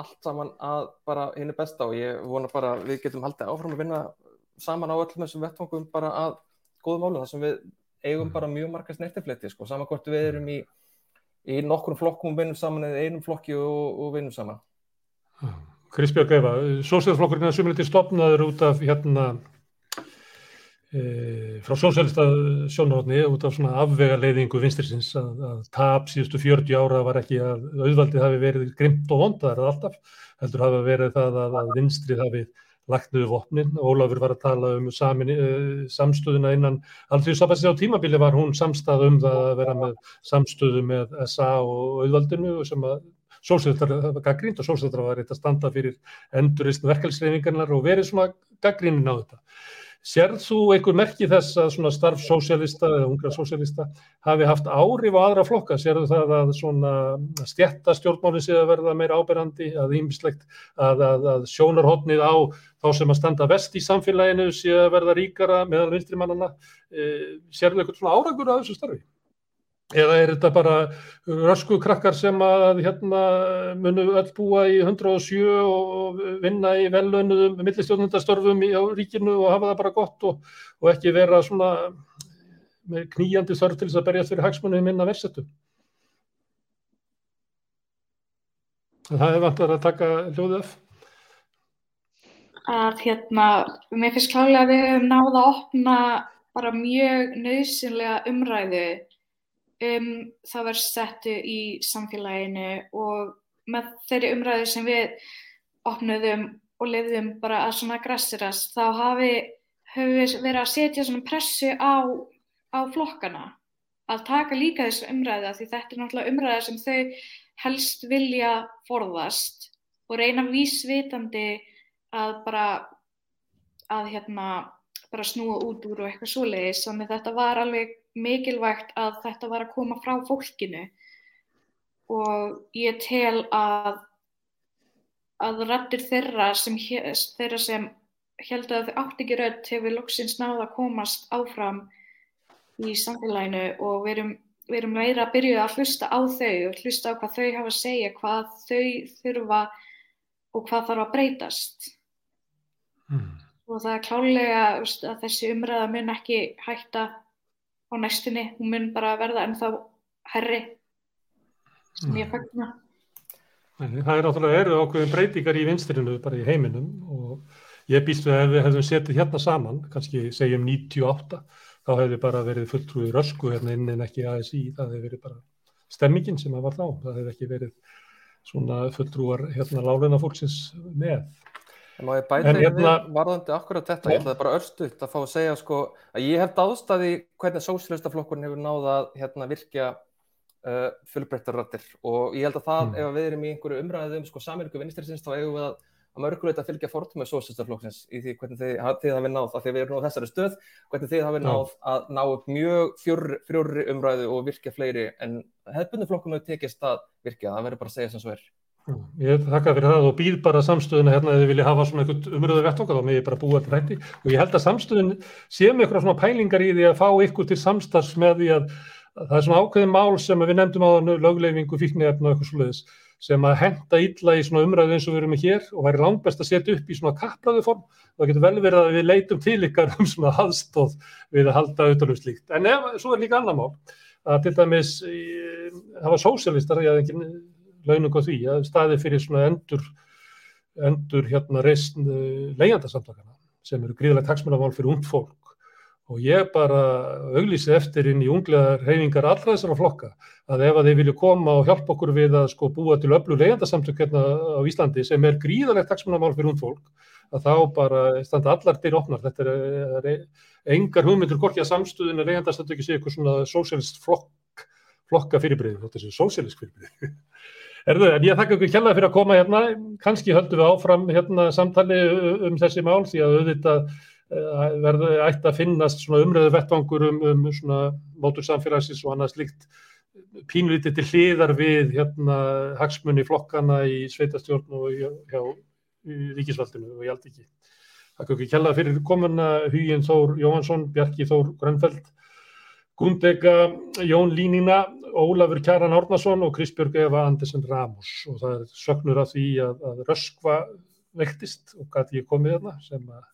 allt saman að bara henni besta og ég vona bara að við getum haldið áfram að vinna saman á öllum þessum vettvangum bara að góðum álum þar sem við eigum bara mjög marga snertifletti sko, saman hvort við erum í, í nokkrum flokkum og vinnum saman eða einum flokki og, og vinnum saman. Kristbjörg Eva, Sósíðarflokkurinn er sumiliti stopnaður út af hérna e, frá sósélista sjónarhóttni út af svona afvega leiðingu vinstirsins að, að tap síðustu 40 ára var ekki að auðvaldið hafi verið grimt og vond, það er alltaf heldur hafi verið það að, að vinstrið hafi lagt niður vopnin. Ólafur var að tala um samin, uh, samstöðuna innan allþjóðsabansins á tímabili var hún samstað um það að vera með samstöðu með SA og auðvaldinu sem að sólsveitar var gaggrínt og sólsveitar var eitt að standa fyrir endurist verkefælsreifingarnar og verið svona gaggrínin á þetta. Serð þú einhver merki þess að svona starf sósjálista eða ungra sósjálista hafi haft árif á aðra flokka? Serðu það að svona stjættastjórnmálinn sé að verða meira áberandi, að ímislegt að, að, að sjónarhóttnið á þá sem að standa vest í samfélaginu sé að verða ríkara meðal vinstrimannana? E, Serðu eitthvað svona árangur að þessu starfi? Eða er þetta bara rösku krakkar sem að hérna munu öll búa í 107 og vinna í velaunuðum millistjónundastörfum á ríkinu og hafa það bara gott og, og ekki vera svona með kníjandi þörf til þess að berjast fyrir hagsmunum minna versetu. Það er vantar að taka hljóðið af. Að hérna, mér finnst klálega að við hefum náða að opna bara mjög nöðsynlega umræðu um það verður settu í samfélaginu og með þeirri umræðu sem við opnuðum og lefðum bara að svona grassirast þá hafi, við verið að setja svona pressu á, á flokkana að taka líka þessu umræðu því þetta er náttúrulega umræða sem þau helst vilja forðast og reyna vísvitandi að bara að hérna bara snúa út úr og eitthvað svoleiðis þannig þetta var alveg mikilvægt að þetta var að koma frá fólkinu og ég tel að að rættir þeirra sem, þeirra sem held að þau átt ekki rödd hefur loksins náða að komast áfram í samfélaginu og við erum, við erum meira að byrja að hlusta á þau og hlusta á hvað þau hafa að segja, hvað þau þurfa og hvað þarf að breytast. Mm. Og það er klálega að þessi umræða mun ekki hætta á næstunni, hún mun bara verða ennþá herri sem ég fagna. Það er náttúrulega eru okkur breytingar í vinstirinu bara í heiminum og ég býst við að ef við hefðum setið hérna saman, kannski segjum 98, þá hefði bara verið fulltrúið rösku hérna inn en ekki ASI, það hefði verið bara stemmingin sem það var þá, það hefði ekki verið svona fulltrúar hérna láleina fólksins með. Má ég bæta í hérna, varðandi akkurat þetta, ég ætlaði bara örstuðt að fá að segja sko að ég hef dáðstæði hvernig sósílistaflokkurinn hefur náða að hérna, virkja uh, fullbreyttarrættir og ég held að það, mm. ef við erum í einhverju umræðum sko samirku vinnistriðsins, þá eigum við að, að mörgulegt að fylgja fórtum með sósílistaflokksins í því hvernig þið, hafið náð, af því að við erum á þessari stöð, hvernig þið hafið náð að ná upp mjög fjörri fjór, umræðu og virkja fleiri en hefðbundu flokkunum tekist að virkja, það verður bara að segja sem svo er. Ég þakka fyrir það og býð bara samstöðuna hérna eða þið vilja hafa svona einhvern umröðu vettokkar þá með ég bara búa til hætti og ég held að samstöðun sé með eitthvað svona pælingar í því að fá ykkur til samstarfs með því að, að það er svona ákveðin mál sem við nefndum á lögleifingu, fíknefn og eitthvað sluðis sem að henda illa í svona umræðu eins og við erum með hér og væri langt best að setja upp í svona kappræðu form og það getur vel verið að við leitum til ykkar um svona aðstóð við að halda auðvitað um slíkt. En ef, svo er líka annar mál að til dæmis það var sósialistar, ég hafði engin launung á því að staði fyrir svona endur, endur hérna reysn eh, leigjandasamtakana sem eru gríðilegt hagsmunamál fyrir ungd fólk. Og ég bara auglýsi eftir inn í unglegar reyningar allra þessara flokka að ef að þeir vilju koma og hjálpa okkur við að sko búa til öllu leigjandasamtök hérna á Íslandi sem er gríðilegt hagsmunamál fyrir ungd fólk að þá bara standa allar dyr opnar, þetta er, er engar hugmyndur gorkja samstuðin að leigjandasamtöki sé eitthvað svona sósélist flokk, flokka fyrirbreyði, þetta er sósélist fyrirbreyði Erðu, en ég þakka ykkur kjallaði fyrir að koma hérna, kannski höldum við áfram hérna samtali um þessi mál því að auðvitað verði ætti að finnast svona umröðu vettvangur um, um svona mótur samfélagsins og annað slikt pínlítið til hliðar við hérna hagsmunni flokkana í sveitastjórn og hjá ríkisvaldinu og ég held ekki. Þakka ykkur kjallaði fyrir komuna Hugin Þór Jóhansson, Bjarki Þór Grönfeld Gundega, Jón Línina, Ólafur Kjaran Árnason og Kristbjörg Eva Andersen Ramos og það er sögnur af því að, að Röskva vektist og gæti ég komið þarna sem er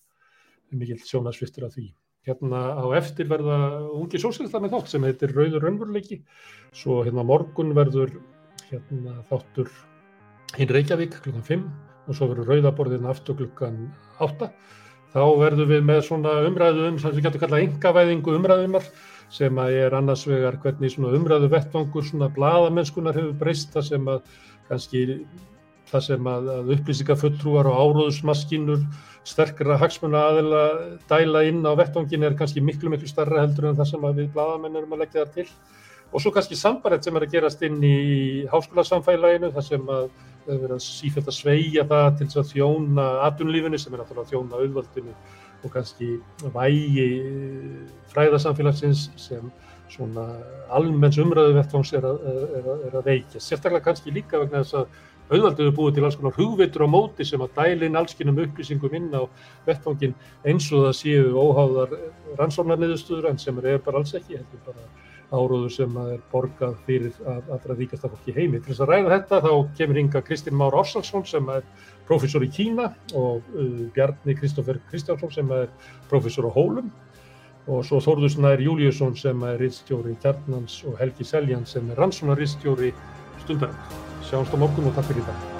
mikill sjónasviftur af því. Hérna á eftir verða ungi sósélta með þátt sem heitir Rauður Rönnvurleiki, svo hérna morgun verður hérna þáttur hinn Reykjavík klukkan 5 og svo verður Rauðaborðin aftur klukkan 8. Þá verður við með svona umræðum sem við getum kallað engavæðingu umræðumar sem að er annars vegar hvernig svona umræðu vettvangur svona bladamennskunar hefur breyst það sem að kannski það sem að, að upplýsingafulltrúar og áróðusmaskínur sterkra hagsmuna aðeila dæla inn á vettvangin er kannski miklu miklu starra heldur en það sem við bladamenn erum að leggja það til. Og svo kannski sambarett sem er að gerast inn í háskólasamfælaginu þar sem að það er verið að sífælt að sveia það til þess að þjóna atunlífinu sem er náttúrulega að þjóna auðvaldinu og kannski vægi fræðarsamfélagsins sem svona almenns umræðu vettvangs er að, að, að veikja. Sérstaklega kannski líka vegna þess að auðvaldið er búið til alls konar hugveitur á móti sem að dælin allskinnum upplýsingum inn á vettvangin eins og það séu óháðar rannsóknarniðustuður en sem er bara alls ekki, heldur bara áróður sem er borgað fyrir allra ríkasta fólki heimi. Til þess að ræða þetta þá kemur hinga Kristinn Már Orsalsson sem er professor í Kína og uh, Bjarni Kristófer Kristjánsson sem er professor á Hólum og svo Þórður Snær Júliusson sem er rittstjóri Kjarnans og Helgi Seljan sem er rannsónarrittstjóri Stundarinn. Sjáumst á morgun og takk fyrir þetta.